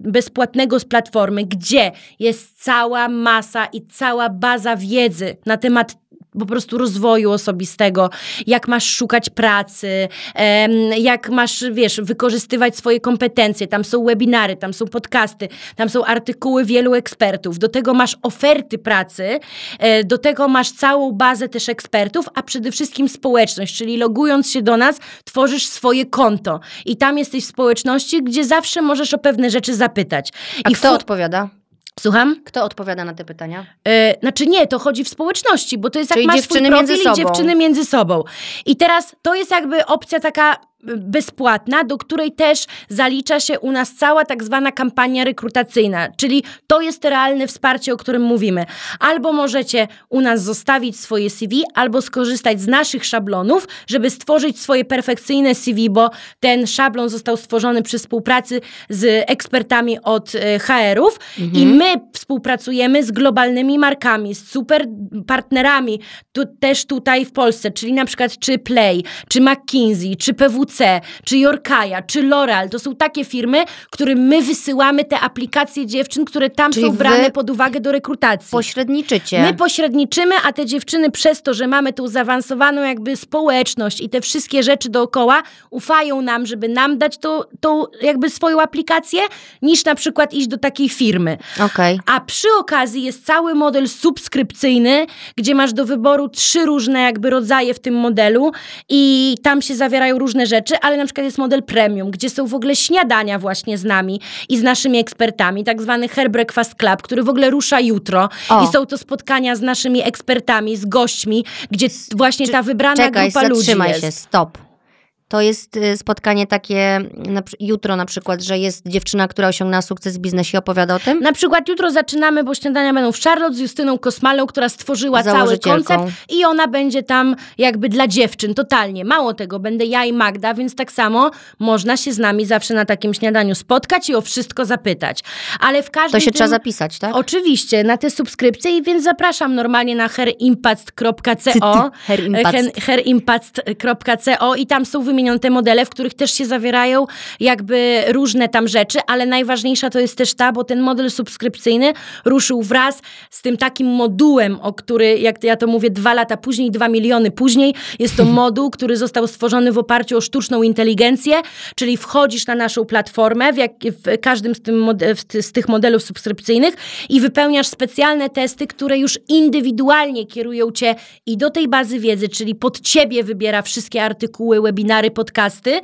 bezpłatnego z platformy, gdzie jest cała masa i cała baza wiedzy na temat po prostu rozwoju osobistego, jak masz szukać pracy, jak masz, wiesz, wykorzystywać swoje kompetencje. Tam są webinary, tam są podcasty, tam są artykuły wielu ekspertów. Do tego masz oferty pracy, e, do tego masz całą bazę też ekspertów, a przede wszystkim społeczność, czyli logując się do nas, tworzysz swoje konto i tam jesteś w społeczności, gdzie zawsze możesz o pewne rzeczy zapytać. A I kto odpowiada? Słucham? Kto odpowiada na te pytania? E, znaczy nie, to chodzi w społeczności, bo to jest Czyli jak masz dziewczyny swój między profil i sobą. dziewczyny między sobą. I teraz to jest jakby opcja taka bezpłatna, do której też zalicza się u nas cała tak zwana kampania rekrutacyjna, czyli to jest realne wsparcie, o którym mówimy. Albo możecie u nas zostawić swoje CV, albo skorzystać z naszych szablonów, żeby stworzyć swoje perfekcyjne CV, bo ten szablon został stworzony przy współpracy z ekspertami od e, HR-ów i my współpracujemy z globalnymi markami, z super partnerami, tu, też tutaj w Polsce, czyli na przykład czy Play, czy McKinsey, czy PWC, czy Yorkaya, czy L'Oreal. To są takie firmy, którym my wysyłamy te aplikacje dziewczyn, które tam Czyli są brane pod uwagę do rekrutacji. Pośredniczycie. My pośredniczymy, a te dziewczyny przez to, że mamy tą zaawansowaną jakby społeczność i te wszystkie rzeczy dookoła, ufają nam, żeby nam dać tą, tą jakby swoją aplikację, niż na przykład iść do takiej firmy. Okej. A przy okazji jest cały model subskrypcyjny, gdzie masz do wyboru trzy różne jakby rodzaje w tym modelu i tam się zawierają różne rzeczy, ale na przykład jest model premium, gdzie są w ogóle śniadania właśnie z nami i z naszymi ekspertami, tak zwany Hair Breakfast Club, który w ogóle rusza jutro O. i są to spotkania z naszymi ekspertami, z gośćmi, gdzie właśnie ta wybrana Czekaj, grupa ludzi jest. się, stop. To jest y, spotkanie takie na, przy- jutro na przykład, że jest dziewczyna, która osiągnęła sukces w biznesie, opowiada o tym? Na przykład jutro zaczynamy, bo śniadania będą w Charlotte z Justyną Kosmalą, która stworzyła cały koncept i ona będzie tam jakby dla dziewczyn, totalnie. Mało tego, będę ja i Magda, więc tak samo można się z nami zawsze na takim śniadaniu spotkać i o wszystko zapytać. Ale w każdym To się tym... trzeba zapisać, tak? Oczywiście, na te subskrypcje i więc zapraszam normalnie na herimpact.co herimpact.co i tam są wymienione te modele, w których też się zawierają jakby różne tam rzeczy, ale najważniejsza to jest też ta, bo ten model subskrypcyjny ruszył wraz z tym takim modułem, o który, jak ja to mówię, dwa lata później, dwa miliony później, jest to moduł, który został stworzony w oparciu o sztuczną inteligencję, czyli wchodzisz na naszą platformę w, jak, w każdym z, z tych modelów subskrypcyjnych i wypełniasz specjalne testy, które już indywidualnie kierują cię i do tej bazy wiedzy, czyli pod ciebie wybiera wszystkie artykuły, webinary, podcasty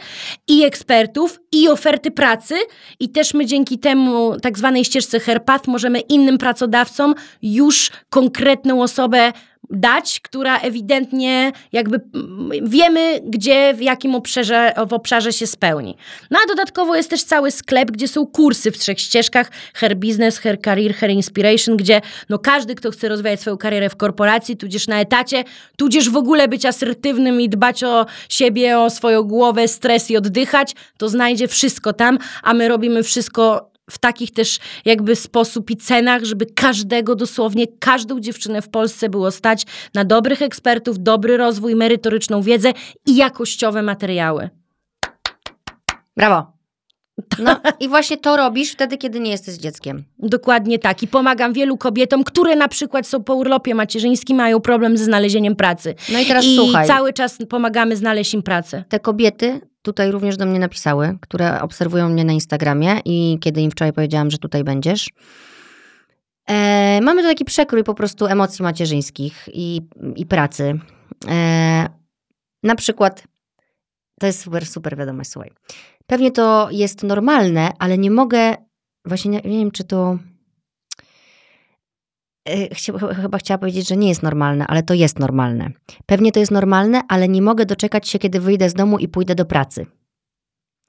i ekspertów i oferty pracy. I też my dzięki temu tak zwanej ścieżce Herpath możemy innym pracodawcom już konkretną osobę dać, która ewidentnie jakby mm, wiemy, gdzie, w jakim obszarze, w obszarze się spełni. No a dodatkowo jest też cały sklep, gdzie są kursy w trzech ścieżkach, Hair Business, Hair Career, Hair Inspiration, gdzie no każdy, kto chce rozwijać swoją karierę w korporacji, tudzież na etacie, tudzież w ogóle być asertywnym i dbać o siebie, o swoją głowę, stres i oddychać, to znajdzie wszystko tam, a my robimy wszystko w takich też jakby sposób i cenach, żeby każdego, dosłownie każdą dziewczynę w Polsce było stać na dobrych ekspertów, dobry rozwój, merytoryczną wiedzę i jakościowe materiały. Brawo. No i właśnie to robisz wtedy, kiedy nie jesteś dzieckiem. Dokładnie tak. I pomagam wielu kobietom, które na przykład są po urlopie macierzyńskim, mają problem ze znalezieniem pracy. No i teraz I słuchaj. cały czas pomagamy znaleźć im pracę. Te kobiety tutaj również do mnie napisały, które obserwują mnie na Instagramie i kiedy im wczoraj powiedziałam, że tutaj będziesz. E, mamy tu taki przekrój po prostu emocji macierzyńskich i, i pracy. E, na przykład, to jest super, super wiadomość, słuchaj. Pewnie to jest normalne, ale nie mogę, właśnie nie, nie wiem, czy to... E, Chyba chciała powiedzieć, że nie jest normalne, ale to jest normalne. Pewnie to jest normalne, ale nie mogę doczekać się, kiedy wyjdę z domu i pójdę do pracy.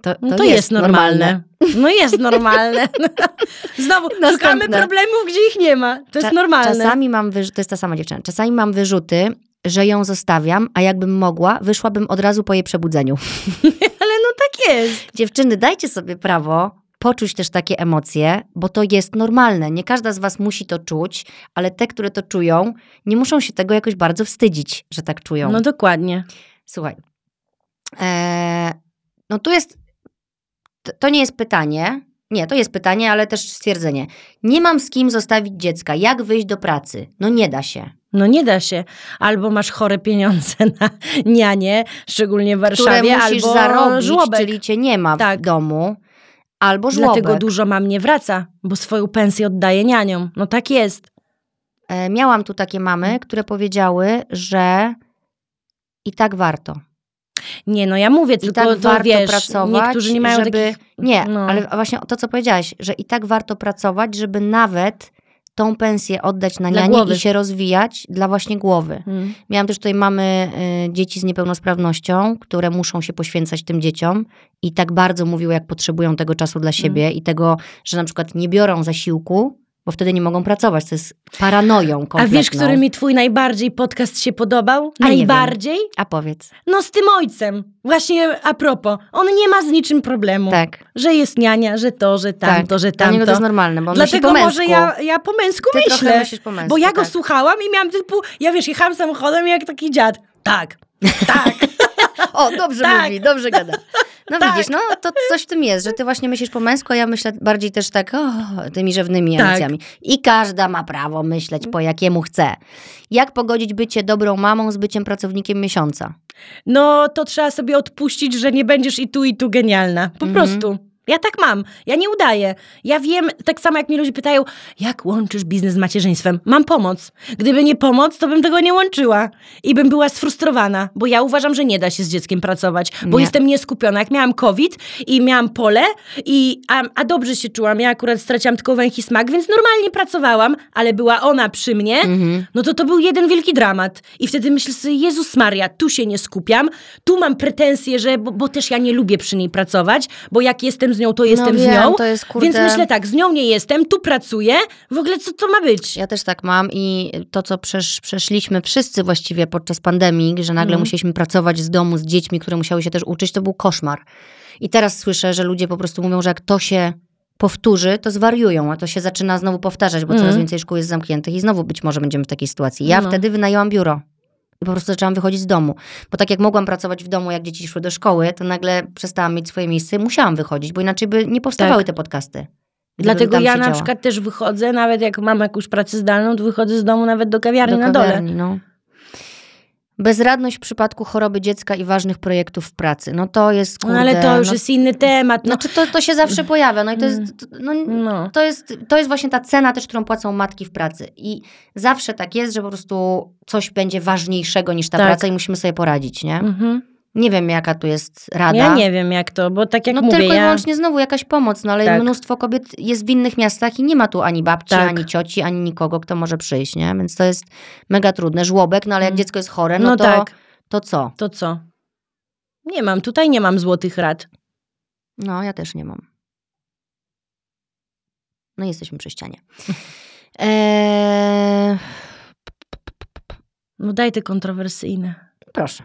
To, No to, jest, normalne. No jest normalne. Znowu, szukamy Następne. problemów, gdzie ich nie ma. To jest Cza- normalne. Czasami mam, to jest ta sama dziewczyna, czasami mam wyrzuty, że ją zostawiam, a jakbym mogła, wyszłabym od razu po jej przebudzeniu. Ale no tak jest. Dziewczyny, dajcie sobie prawo poczuć też takie emocje, bo to jest normalne. Nie każda z was musi to czuć, ale te, które to czują, nie muszą się tego jakoś bardzo wstydzić, że tak czują. No dokładnie. Słuchaj. E, no tu jest. To, nie jest pytanie. Nie, to jest pytanie, ale też stwierdzenie. Nie mam z kim zostawić dziecka. Jak wyjść do pracy? No nie da się. No nie da się. Albo masz chore pieniądze na nianie, szczególnie w Warszawie, które musisz albo zarobić, żłobek. czyli cię nie ma Tak. w domu, albo żłobek. Dlatego dużo mam nie wraca, bo swoją pensję oddaje nianiom. No tak jest. E, miałam tu takie mamy, które powiedziały, że i tak warto. Nie, no ja mówię, I tylko tak to warto wiesz, pracować, niektórzy nie mają żeby... takich... Nie, no. ale właśnie to, co powiedziałaś, że i tak warto pracować, żeby nawet tą pensję oddać na nianie i się rozwijać dla właśnie głowy. Mm. Miałam też tutaj mamy y, dzieci z niepełnosprawnością, które muszą się poświęcać tym dzieciom i tak bardzo mówiły, jak potrzebują tego czasu dla siebie i tego, że na przykład nie biorą zasiłku, bo wtedy nie mogą pracować. To jest paranoją A kompletną. wiesz, który mi twój najbardziej podcast się podobał? A najbardziej? A powiedz. No z tym ojcem. Właśnie a propos. On nie ma z niczym problemu. Tak, Że jest niania, że to, że tamto, tak. że Dla niego to tamto. jest normalne, bo Dlatego po może ja, ja po męsku Ty myślę. myślisz po męsku, Bo ja go tak. słuchałam i miałam typu, ja wiesz, jechałam samochodem jak taki dziad. Tak, tak. O, dobrze Tak. mówi, dobrze gada. No Tak. widzisz, no to coś w tym jest, że ty właśnie myślisz po męsku, a ja myślę bardziej też tak o, tymi rzewnymi Tak. emocjami. I każda ma prawo myśleć po jakiemu chce. Jak pogodzić bycie dobrą mamą z byciem pracownikiem miesiąca? No to trzeba sobie odpuścić, że nie będziesz i tu, i tu genialna. Po Mhm. prostu. Ja tak mam. Ja nie udaję. Ja wiem, tak samo jak mnie ludzie pytają, jak łączysz biznes z macierzyństwem? Mam pomoc. Gdyby nie pomoc, to bym tego nie łączyła. I bym była sfrustrowana, bo ja uważam, że nie da się z dzieckiem pracować, bo Nie. jestem nieskupiona. Jak miałam COVID i miałam pole, i, a, a dobrze się czułam, ja akurat straciłam tylko węch i smak, więc normalnie pracowałam, ale była ona przy mnie, Mhm. no to to był jeden wielki dramat. I wtedy myślę sobie, Jezus Maria, tu się nie skupiam, tu mam pretensje, że, bo, bo też ja nie lubię przy niej pracować, bo jak jestem z nią, to jestem no z wiem, nią. to jest kurde... Więc myślę tak, z nią nie jestem, tu pracuję, w ogóle co to ma być? Ja też tak mam i to, co przesz, przeszliśmy wszyscy właściwie podczas pandemii, że nagle Mhm. musieliśmy pracować z domu z dziećmi, które musiały się też uczyć, to był koszmar. I teraz słyszę, że ludzie po prostu mówią, że jak to się powtórzy, to zwariują, a to się zaczyna znowu powtarzać, bo coraz Mhm. więcej szkół jest zamkniętych i znowu być może będziemy w takiej sytuacji. Ja No. wtedy wynajęłam biuro. I po prostu zaczęłam wychodzić z domu. Bo tak jak mogłam pracować w domu, jak dzieci szły do szkoły, to nagle przestałam mieć swoje miejsce musiałam wychodzić, bo inaczej by nie powstawały Tak. te podcasty. Dlatego ja na siedziała. przykład też wychodzę, nawet jak mam jakąś pracę zdalną, to wychodzę z domu nawet do kawiarni Do na dole. kawiarni, No. Bezradność w przypadku choroby dziecka i ważnych projektów w pracy. No to jest, No kurde, ale to już no, jest inny temat. No, Znaczy to, to się zawsze pojawia. No i to jest, no, no. to jest, to jest właśnie ta cena też, którą płacą matki w pracy. I zawsze tak jest, że po prostu coś będzie ważniejszego niż ta Tak. praca i musimy sobie poradzić, nie? Mhm. Nie wiem, jaka tu jest rada. Ja nie wiem jak to, bo tak jak no mówię, tylko i ja... wyłącznie znowu jakaś pomoc, no ale Tak. mnóstwo kobiet jest w innych miastach i nie ma tu ani babci, Tak. ani cioci, ani nikogo, kto może przyjść, nie? Więc to jest mega trudne. Żłobek, no ale jak Mm. dziecko jest chore, no, No to, tak. to co? To co? Nie mam, tutaj nie mam złotych rad. No, ja też nie mam. No, jesteśmy przy ścianie. Eee, No daj te kontrowersyjne. proszę.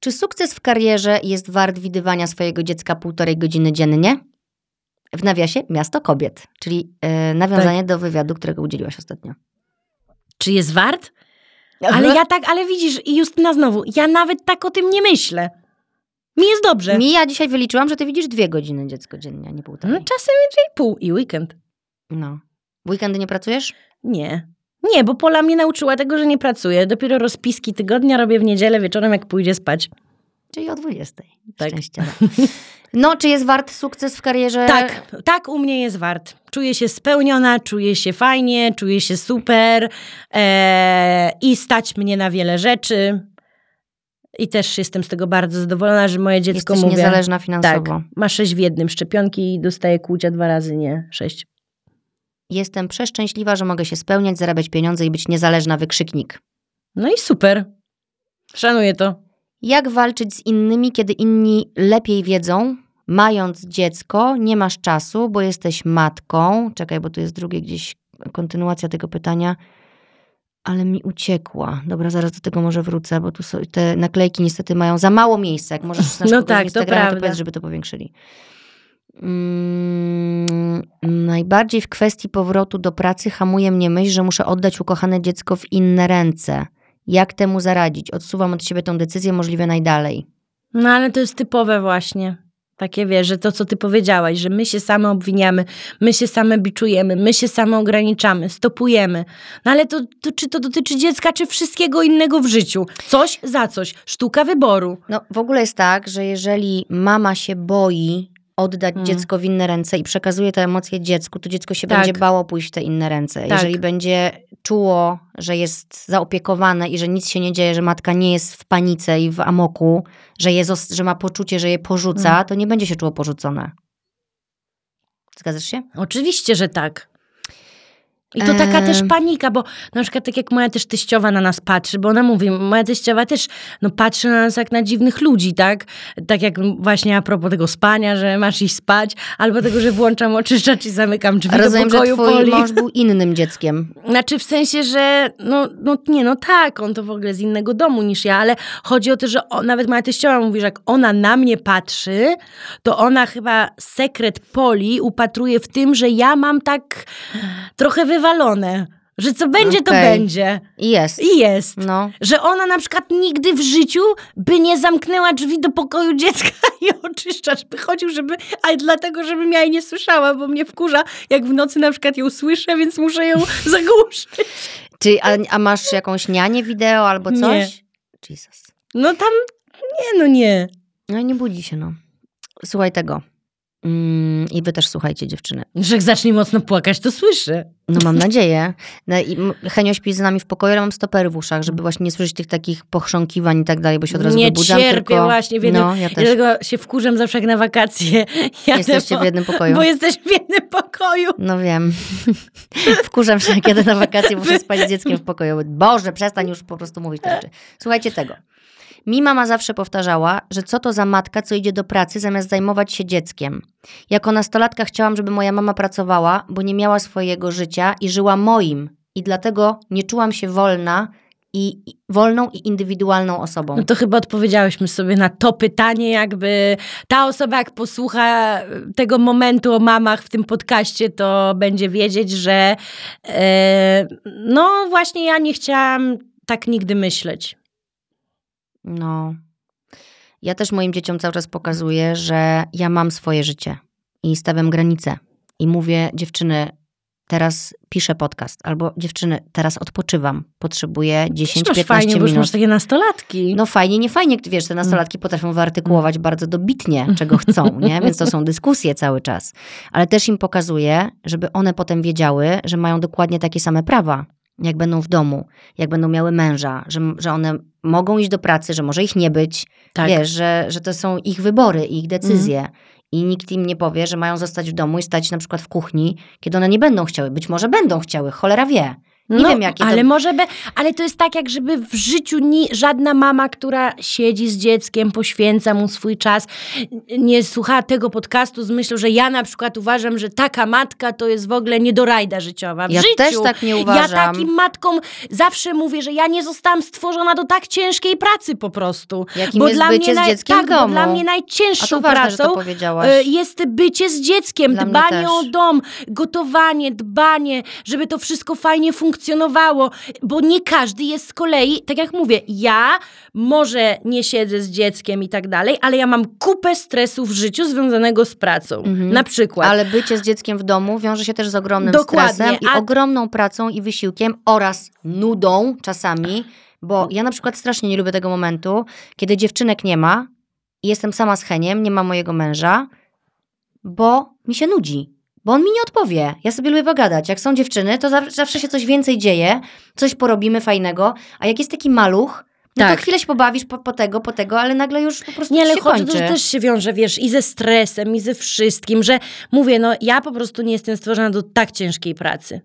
Czy sukces w karierze jest wart widywania swojego dziecka półtorej godziny dziennie? W nawiasie Miasto Kobiet, czyli e, nawiązanie do wywiadu, którego udzieliłaś ostatnio. Czy jest wart? Ale ja tak, ale widzisz, i Justyna znowu, ja nawet tak o tym nie myślę. Mi jest dobrze. Mi ja dzisiaj wyliczyłam, że ty widzisz dwie godziny dziecko dziennie, a nie półtorej. No, czasem dwie i pół i weekend. No. W weekendy nie pracujesz? Nie. Nie, bo Pola mnie nauczyła tego, że nie pracuję. Dopiero rozpiski tygodnia robię w niedzielę wieczorem, jak pójdzie spać. Czyli o 20. Tak. Szczęściara. No, czy jest wart sukces w karierze? Tak, tak u mnie jest wart. Czuję się spełniona, czuję się fajnie, czuję się super e, i stać mnie na wiele rzeczy. I też jestem z tego bardzo zadowolona, że moje dziecko Jesteś mówię, niezależna tak, finansowo. ma sześć w jednym szczepionki i dostaje kłucia dwa razy, nie sześć. Jestem przeszczęśliwa, że mogę się spełniać, zarabiać pieniądze i być niezależna, wykrzyknik. No i super. Szanuję to. Jak walczyć z innymi, kiedy inni lepiej wiedzą? Mając dziecko, nie masz czasu, bo jesteś matką. Czekaj, bo tu jest drugie gdzieś kontynuacja tego pytania. Ale mi uciekła. Dobra, zaraz do tego może wrócę, bo tu są, te naklejki niestety mają za mało miejsca. Jak możesz na No tak, to Instagramie, to prawda. powiedz, żeby to powiększyli. Mm, najbardziej w kwestii powrotu do pracy hamuje mnie myśl, że muszę oddać ukochane dziecko w inne ręce. Jak temu zaradzić? Odsuwam od siebie tą decyzję możliwie najdalej. No ale to jest typowe właśnie. Takie wiesz, że to co ty powiedziałaś, że my się same obwiniamy, my się same biczujemy, my się same ograniczamy, stopujemy. No ale to, to czy to dotyczy dziecka, czy wszystkiego innego w życiu? Coś za coś. Sztuka wyboru. No w ogóle jest tak, że jeżeli mama się boi oddać Mm. dziecko w inne ręce i przekazuje te emocje dziecku, to dziecko się Tak. będzie bało pójść w te inne ręce. Tak. Jeżeli będzie czuło, że jest zaopiekowane i że nic się nie dzieje, że matka nie jest w panice i w amoku, że, je że ma poczucie, że je porzuca, Mm. to nie będzie się czuło porzucone. Zgadzasz się? Oczywiście, że tak. I to taka też panika, bo na przykład tak jak moja też teściowa na nas patrzy, bo ona mówi, moja teściowa też no, patrzy na nas jak na dziwnych ludzi, tak? Tak jak właśnie a propos tego spania, że masz iść spać, albo tego, że włączam oczyszczacz i zamykam drzwi Rozumiem, do że pokoju twój poli. mąż był innym dzieckiem. Znaczy w sensie, że no, no nie, no tak, on to w ogóle z innego domu niż ja, ale chodzi o to, że nawet moja teściowa mówi, że jak ona na mnie patrzy, to ona chyba sekret Poli upatruje w tym, że ja mam tak trochę wywalone, że co będzie, to Okej. będzie. I jest. I jest. No. Że ona na przykład nigdy w życiu by nie zamknęła drzwi do pokoju dziecka i oczyszczacz by chodził, żeby, a dlatego, żebym ja jej nie słyszała, bo mnie wkurza, jak w nocy na przykład ją słyszę, więc muszę ją zagłuszyć. Czy, a, a masz jakąś nianię wideo albo coś? Nie. Jesus. No tam, nie no nie. No i nie budzi się, no. Słuchaj tego. Mm, I wy też słuchajcie, dziewczyny. Że jak zacznie mocno płakać, to słyszę. No mam nadzieję. No, i Henio śpi z nami w pokoju, ale mam stopery w uszach, żeby właśnie nie słyszeć tych takich pochrząkiwań i tak dalej, bo się od razu Nie wybudzam. cierpię tylko... właśnie w jednym- No, ja też. tego się wkurzam zawsze jak na wakacje. Jadę Jesteście w jednym pokoju. Bo jesteś w jednym pokoju. No wiem. Wkurzam się, jak jadę na wakacje, muszę spać z dzieckiem w pokoju. Boże, przestań już po prostu mówić te rzeczy. Słuchajcie tego. Mi mama zawsze powtarzała, że co to za matka, co idzie do pracy zamiast zajmować się dzieckiem. Jako nastolatka chciałam, żeby moja mama pracowała, bo nie miała swojego życia i żyła moim. I dlatego nie czułam się wolna i wolną i indywidualną osobą. No to chyba odpowiedziałyśmy sobie na to pytanie, jakby ta osoba, jak posłucha tego momentu o mamach w tym podcaście, to będzie wiedzieć, że e, no właśnie ja nie chciałam tak nigdy myśleć. No. Ja też moim dzieciom cały czas pokazuję, że ja mam swoje życie i stawiam granice. I mówię, dziewczyny, teraz piszę podcast, albo dziewczyny, teraz odpoczywam. Potrzebuję Też 10-15 masz fajnie, bo już minut. masz takie nastolatki. No fajnie, nie fajnie, wiesz, te nastolatki potrafią wyartykułować bardzo dobitnie, czego chcą, nie? Więc to są dyskusje cały czas. Ale też im pokazuję, żeby one potem wiedziały, że mają dokładnie takie same prawa, jak będą w domu, jak będą miały męża, że, że one mogą iść do pracy, że może ich nie być, tak. wiesz, że, że to są ich wybory i ich decyzje. I nikt im nie powie, że mają zostać w domu i stać na przykład w kuchni, kiedy one nie będą chciały. Być może będą chciały, cholera wie. Nie no, wiem, jakie to- ale może by, ale to jest tak, jak żeby w życiu ni, żadna mama, która siedzi z dzieckiem, poświęca mu swój czas, nie słucha tego podcastu z myślą, że ja na przykład uważam, że taka matka to jest w ogóle niedorajda życiowa. W Ja życiu też tak nie ja uważam. takim matkom zawsze mówię, że ja nie zostałam stworzona do tak ciężkiej pracy po prostu. Jakim jest bycie z naj- dzieckiem tak, w domu. Bo dla mnie najcięższą to ważne, pracą to e, jest bycie z dzieckiem, Dla mnie dbanie o dom, gotowanie, dbanie, żeby to wszystko fajnie funkcjonowało, bo nie każdy jest z kolei, tak jak mówię, ja może nie siedzę z dzieckiem i tak dalej, ale ja mam kupę stresu w życiu związanego z pracą. Mhm. Na przykład. Ale bycie z dzieckiem w domu wiąże się też z ogromnym Dokładnie, stresem i a- ogromną pracą i wysiłkiem oraz nudą czasami, bo ja na przykład strasznie nie lubię tego momentu, kiedy dziewczynek nie ma i jestem sama z Heniem, nie ma mojego męża, bo mi się nudzi. Bo on mi nie odpowie. Ja sobie lubię pogadać. Jak są dziewczyny, to zaw- zawsze się coś więcej dzieje, coś porobimy fajnego, a jak jest taki maluch, no Tak. to chwilę się pobawisz po, po tego, po tego, ale nagle już po prostu Nie, ale się chodzi, kończy. to też się wiąże, wiesz, i ze stresem, i ze wszystkim, że mówię, no ja po prostu nie jestem stworzona do tak ciężkiej pracy.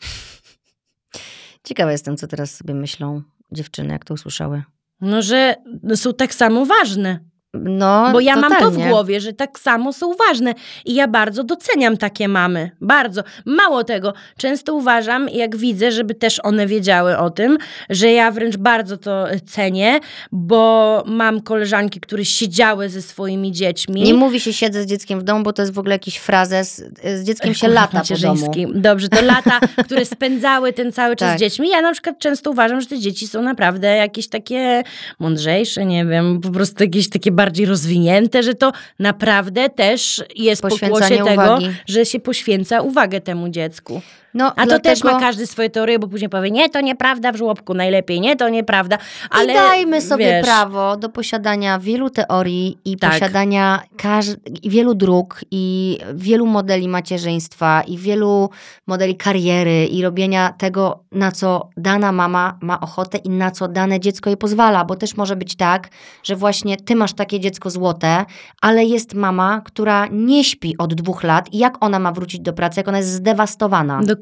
Ciekawa jestem, co teraz sobie myślą dziewczyny, jak to usłyszały. No, że są tak samo ważne. No, Bo ja mam to w totalnie. głowie, że tak samo są ważne. I ja bardzo doceniam takie mamy. Bardzo. Mało tego, często uważam, jak widzę, żeby też one wiedziały o tym, że ja wręcz bardzo to cenię, bo mam koleżanki, które siedziały ze swoimi dziećmi. Nie mówi się siedzę z dzieckiem w domu, bo to jest w ogóle jakiś frazes. Z dzieckiem się lata po domu. Dobrze, to lata, które spędzały ten cały czas Tak. z dziećmi. Ja na przykład często uważam, że te dzieci są naprawdę jakieś takie mądrzejsze, nie wiem, po prostu jakieś takie bardziej rozwinięte, że to naprawdę też jest pokłosie tego, uwagi. że się poświęca uwagę temu dziecku. No, A to dlatego... też ma każdy swoje teorie, bo później powie, nie, to nieprawda w żłobku, najlepiej, nie, to nieprawda. Ale I dajmy sobie wiesz, prawo do posiadania wielu teorii i Tak. posiadania każ- wielu dróg i wielu modeli macierzyństwa i wielu modeli kariery i robienia tego, na co dana mama ma ochotę i na co dane dziecko jej pozwala, bo też może być tak, że właśnie ty masz takie dziecko złote, ale jest mama, która nie śpi od dwóch lat i jak ona ma wrócić do pracy, jak ona jest zdewastowana Dokładnie.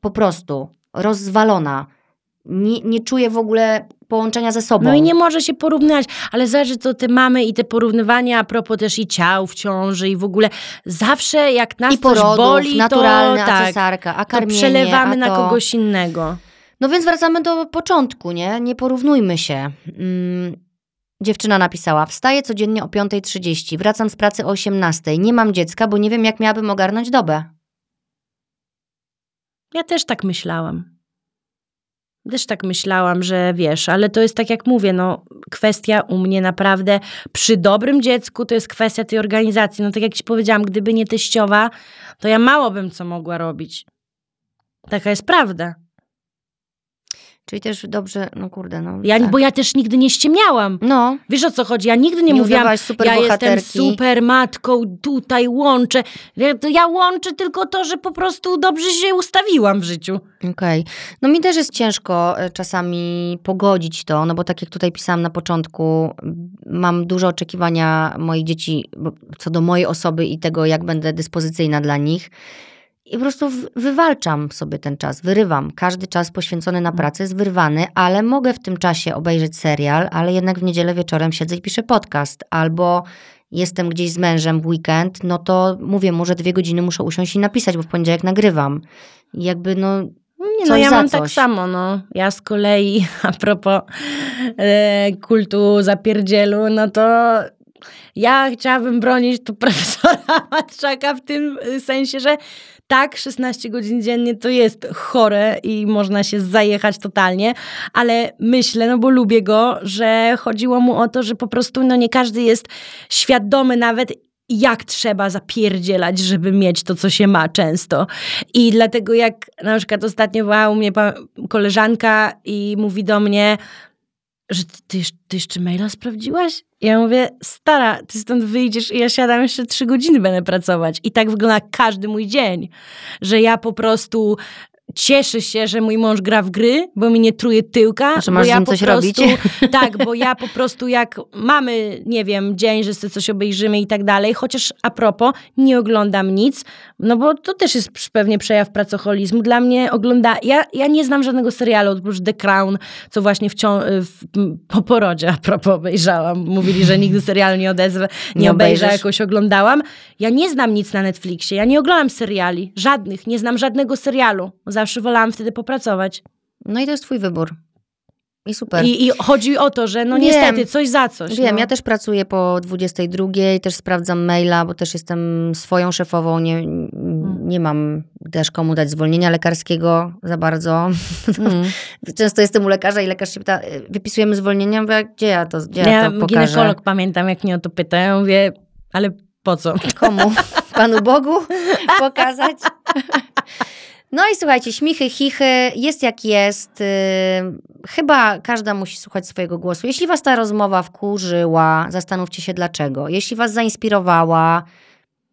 Po prostu rozwalona. Nie, nie czuje w ogóle połączenia ze sobą. No i nie może się porównywać, ale zależy to te mamy i te porównywania a propos też i ciał w ciąży i w ogóle zawsze jak nas I porodów, boli, naturalne, to a tak, cesarka, a to karmienie, przelewamy a na to... kogoś innego. No więc wracamy do początku, nie? Nie porównujmy się. Mm. Dziewczyna napisała, wstaję codziennie o 5.30, wracam z pracy o 18.00, nie mam dziecka, bo nie wiem jak miałabym ogarnąć dobę. Ja też tak myślałam. Też tak myślałam, że wiesz, ale to jest tak jak mówię, no kwestia u mnie naprawdę przy dobrym dziecku to jest kwestia tej organizacji. No tak jak ci powiedziałam, gdyby nie teściowa, to ja mało bym co mogła robić. Taka jest prawda. Czyli też dobrze, no kurde, no. Ja, tak. Bo ja też nigdy nie ściemniałam. No, Wiesz o co chodzi? Ja nigdy nie, Nie mówiłam, super ja jestem super matką, tutaj łączę. Ja, łączę tylko to, że po prostu dobrze się ustawiłam w życiu. Okej. No mi też jest ciężko e, czasami pogodzić to, no bo tak jak tutaj pisałam na początku, mam duże oczekiwania moich dzieci co do mojej osoby i tego, jak będę dyspozycyjna dla nich. I po prostu wywalczam sobie ten czas, wyrywam. Każdy czas poświęcony na pracę jest wyrwany, ale mogę w tym czasie obejrzeć serial, ale jednak w niedzielę wieczorem siedzę i piszę podcast. Albo jestem gdzieś z mężem w weekend, no to mówię mu, że dwie godziny muszę usiąść i napisać, bo w poniedziałek nagrywam. I jakby no Nie, no ja mam tak coś. samo, no. Ja z kolei, a propos e, kultu zapierdzielu, no to ja chciałabym bronić tu profesora Matczaka w tym sensie, że tak, 16 godzin dziennie to jest chore i można się zajechać totalnie, ale myślę, no bo lubię go, że chodziło mu o to, że po prostu no nie każdy jest świadomy nawet jak trzeba zapierdzielać, żeby mieć to, co się ma często. I dlatego jak na przykład ostatnio u mnie koleżanka i mówi do mnie, że ty, ty, jeszcze- maila sprawdziłaś? Ja mówię, stara, ty stąd wyjdziesz i ja siadam jeszcze trzy godziny będę pracować. I tak wygląda każdy mój dzień, że ja po prostu cieszę się, że mój mąż gra w gry, bo mi nie truje tyłka. Bo masz z ja po coś prostu, robić. Tak, bo ja po prostu jak mamy, nie wiem, dzień, że sobie coś obejrzymy i tak dalej, chociaż a propos, nie oglądam nic, no bo to też jest pewnie przejaw pracoholizmu. Dla mnie ogląda, ja, ja nie znam żadnego serialu oprócz The Crown, co właśnie w w, po porodzie a propos obejrzałam. Mówili, że nigdy serialu nie odezwę, nie, Nie obejrzę, jakoś oglądałam. Ja nie znam nic na Netflixie, ja nie oglądam seriali, żadnych, nie znam żadnego serialu. Zawsze wolałam wtedy popracować. No i to jest twój wybór. I super. I, I chodzi o to, że no Wiem. niestety, coś za coś. Wiem, no. ja też pracuję po 22, też sprawdzam maila, bo też jestem swoją szefową, nie, nie mam też komu dać zwolnienia lekarskiego za bardzo. Mm. Często jestem u lekarza i lekarz się pyta, "Y, wypisujemy zwolnienie? Ja Mówię, gdzie ja to, gdzie ja Ja, to pokażę? ginekolog pamiętam, jak mnie o to pyta. Ja mówię, ale po co? Komu? Panu Bogu pokazać? No i słuchajcie, śmichy, chichy, jest jak jest. Yy, chyba każda musi słuchać swojego głosu. Jeśli was ta rozmowa wkurzyła, zastanówcie się dlaczego. Jeśli was zainspirowała,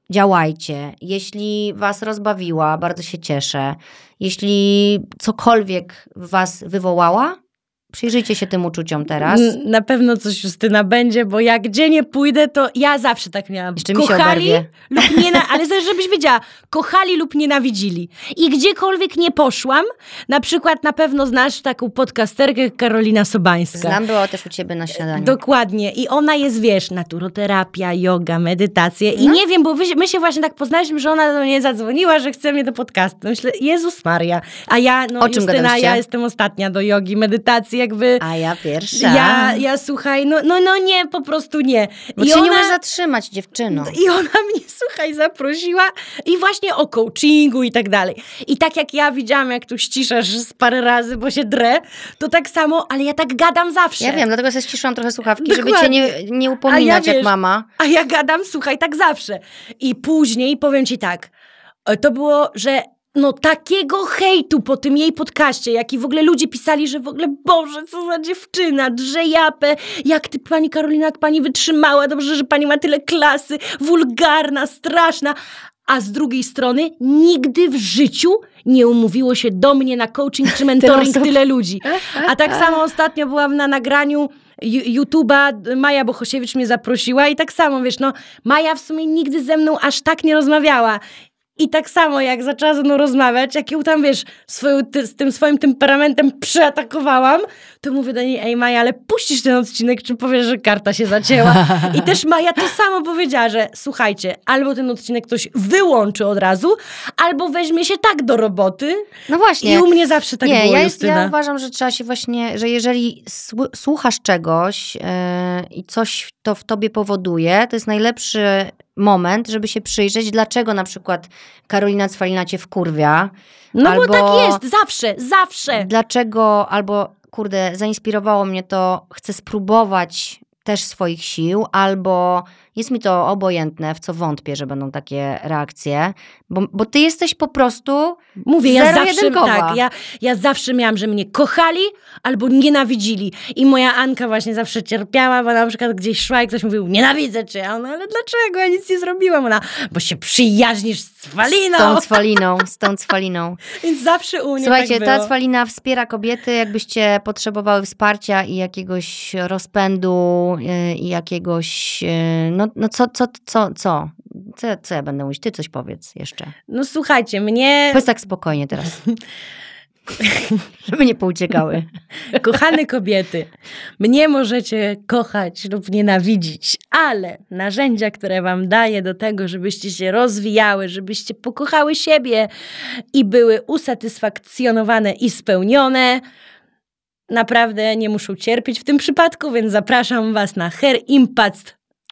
działajcie. Jeśli was rozbawiła, bardzo się cieszę. Jeśli cokolwiek was wywołała, Przyjrzyjcie się tym uczuciom teraz. Na pewno coś Justyna będzie, bo jak gdzie nie pójdę, to ja zawsze tak miałam. Jeszcze mi się kochali oberwie. lub nie, ale też, żebyś wiedziała, kochali lub nienawidzili. I gdziekolwiek nie poszłam, na przykład na pewno znasz taką podcasterkę Karolina Sobańska. Znam, była też u ciebie na śniadaniu. Dokładnie. I ona jest, wiesz, naturoterapia, yoga, medytacje. I No. nie wiem, bo my się właśnie tak poznaliśmy, że ona do mnie zadzwoniła, że chce mnie do podcastu. Myślę, Jezus Maria. A ja, no Justyna, ja jestem ostatnia do jogi, medytacji, jakby... A ja pierwsza. Ja, ja słuchaj, no, no, no nie, po prostu nie. Bo I się nie ona- możesz zatrzymać, dziewczyno. i ona mnie, słuchaj, zaprosiła i właśnie o coachingu i tak dalej. I tak jak ja widziałam, jak tu ściszasz z parę razy, bo się drę, to tak samo, ale ja tak gadam zawsze. Ja wiem, dlatego sobie ściszyłam trochę słuchawki, żeby cię Dokładnie. nie, nie upominać wiesz, jak mama. A ja gadam, słuchaj, tak zawsze. I później powiem ci tak, e, to było, że no takiego hejtu po tym jej podcaście, jaki w ogóle ludzie pisali, że w ogóle Boże, co za dziewczyna, drze japę, jak ty pani Karolina, jak pani wytrzymała, dobrze, że pani ma tyle klasy, wulgarna, straszna. A z drugiej strony nigdy w życiu nie umówiło się do mnie na coaching czy mentoring tyle ludzi. A tak samo ostatnio byłam na nagraniu YouTube'a, Maja Bohosiewicz mnie zaprosiła i tak samo, wiesz, no Maja w sumie nigdy ze mną aż tak nie rozmawiała. I tak samo, jak zaczęła ze mną rozmawiać, jak ją tam, wiesz, swoją, ty, z tym swoim temperamentem przeatakowałam, to mówię do niej, ej Maja, ale puścisz ten odcinek, czy powiesz, że karta się zacięła. I też Maja to samo powiedziała, że słuchajcie, albo ten odcinek ktoś wyłączy od razu, albo weźmie się tak do roboty. No właśnie. I u mnie zawsze tak nie, było, ja, jest, ja uważam, że trzeba się właśnie, że jeżeli słu- słuchasz czegoś yy, i coś to w tobie powoduje, to jest najlepszy moment, żeby się przyjrzeć, dlaczego na przykład Karolina Cwalina cię wkurwia, No bo albo- tak jest, zawsze, zawsze. dlaczego, albo kurde, zainspirowało mnie to, chcę spróbować też swoich sił, albo jest mi to obojętne, w co wątpię, że będą takie reakcje, bo, bo ty jesteś po prostu Mówię, ja zawsze, tak, ja, ja zawsze miałam, że mnie kochali albo nienawidzili. I moja Anka właśnie zawsze cierpiała, bo na przykład gdzieś szła i ktoś mówił, nienawidzę cię. A ona, ale dlaczego? Ja nic nie zrobiłam. Ona, bo się przyjaźnisz z Faliną. z tą cwaliną, z tą cwaliną. Więc zawsze u mnie Słuchajcie, tak ta cwalina wspiera kobiety, jakbyście potrzebowały wsparcia i jakiegoś rozpędu yy, i jakiegoś, yy, no, no co, co, co, co? Co, co ja będę mówić? Ty coś powiedz jeszcze. No słuchajcie, mnie, Powiedz tak spokojnie teraz. Żeby nie pouciekały. kochane kobiety, mnie możecie kochać lub nienawidzić, ale narzędzia, które wam daję do tego, żebyście się rozwijały, żebyście pokochały siebie i były usatysfakcjonowane i spełnione, naprawdę nie muszą cierpieć w tym przypadku, więc zapraszam was na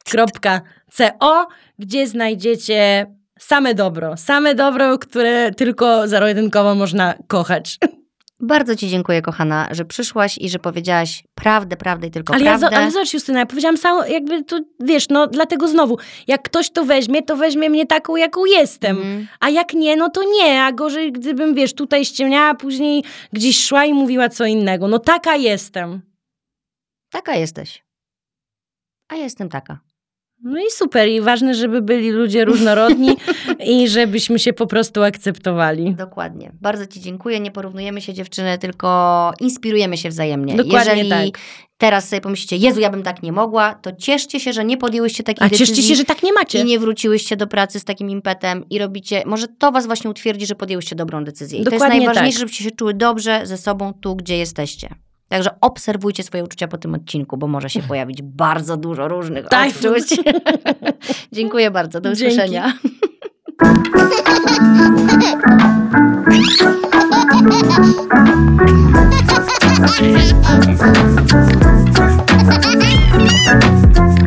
herimpact.co, gdzie znajdziecie same dobro, same dobro, które tylko zero-jedynkowo można kochać. Bardzo Ci dziękuję, kochana, że przyszłaś i że powiedziałaś prawdę, prawdę i tylko Ale, ja, prawdę. zo- ale zobacz Justyna, ja powiedziałam samo, jakby to, wiesz, no dlatego znowu, jak ktoś to weźmie, to weźmie mnie taką, jaką jestem. Mhm. A jak nie, no to nie. A gorzej, gdybym, wiesz, tutaj ściemniała, później gdzieś szła i mówiła co innego. No taka jestem. Taka jesteś. A ja jestem taka. No i super. I ważne, żeby byli ludzie różnorodni i żebyśmy się po prostu akceptowali. Dokładnie. Bardzo Ci dziękuję. Nie porównujemy się dziewczyny, tylko inspirujemy się wzajemnie. Dokładnie Jeżeli tak. teraz sobie pomyślicie, Jezu, ja bym tak nie mogła, to cieszcie się, że nie podjęłyście takiej A decyzji. cieszcie się, że tak nie macie. I nie wróciłyście do pracy z takim impetem i robicie, może to was właśnie utwierdzi, że podjęłyście dobrą decyzję. I to Dokładnie jest najważniejsze, tak. żebyście się czuły dobrze ze sobą tu, gdzie jesteście. Także obserwujcie swoje uczucia po tym odcinku, bo może się pojawić bardzo dużo różnych Tajfun. odczuć. Dziękuję bardzo. Do usłyszenia. Dzięki.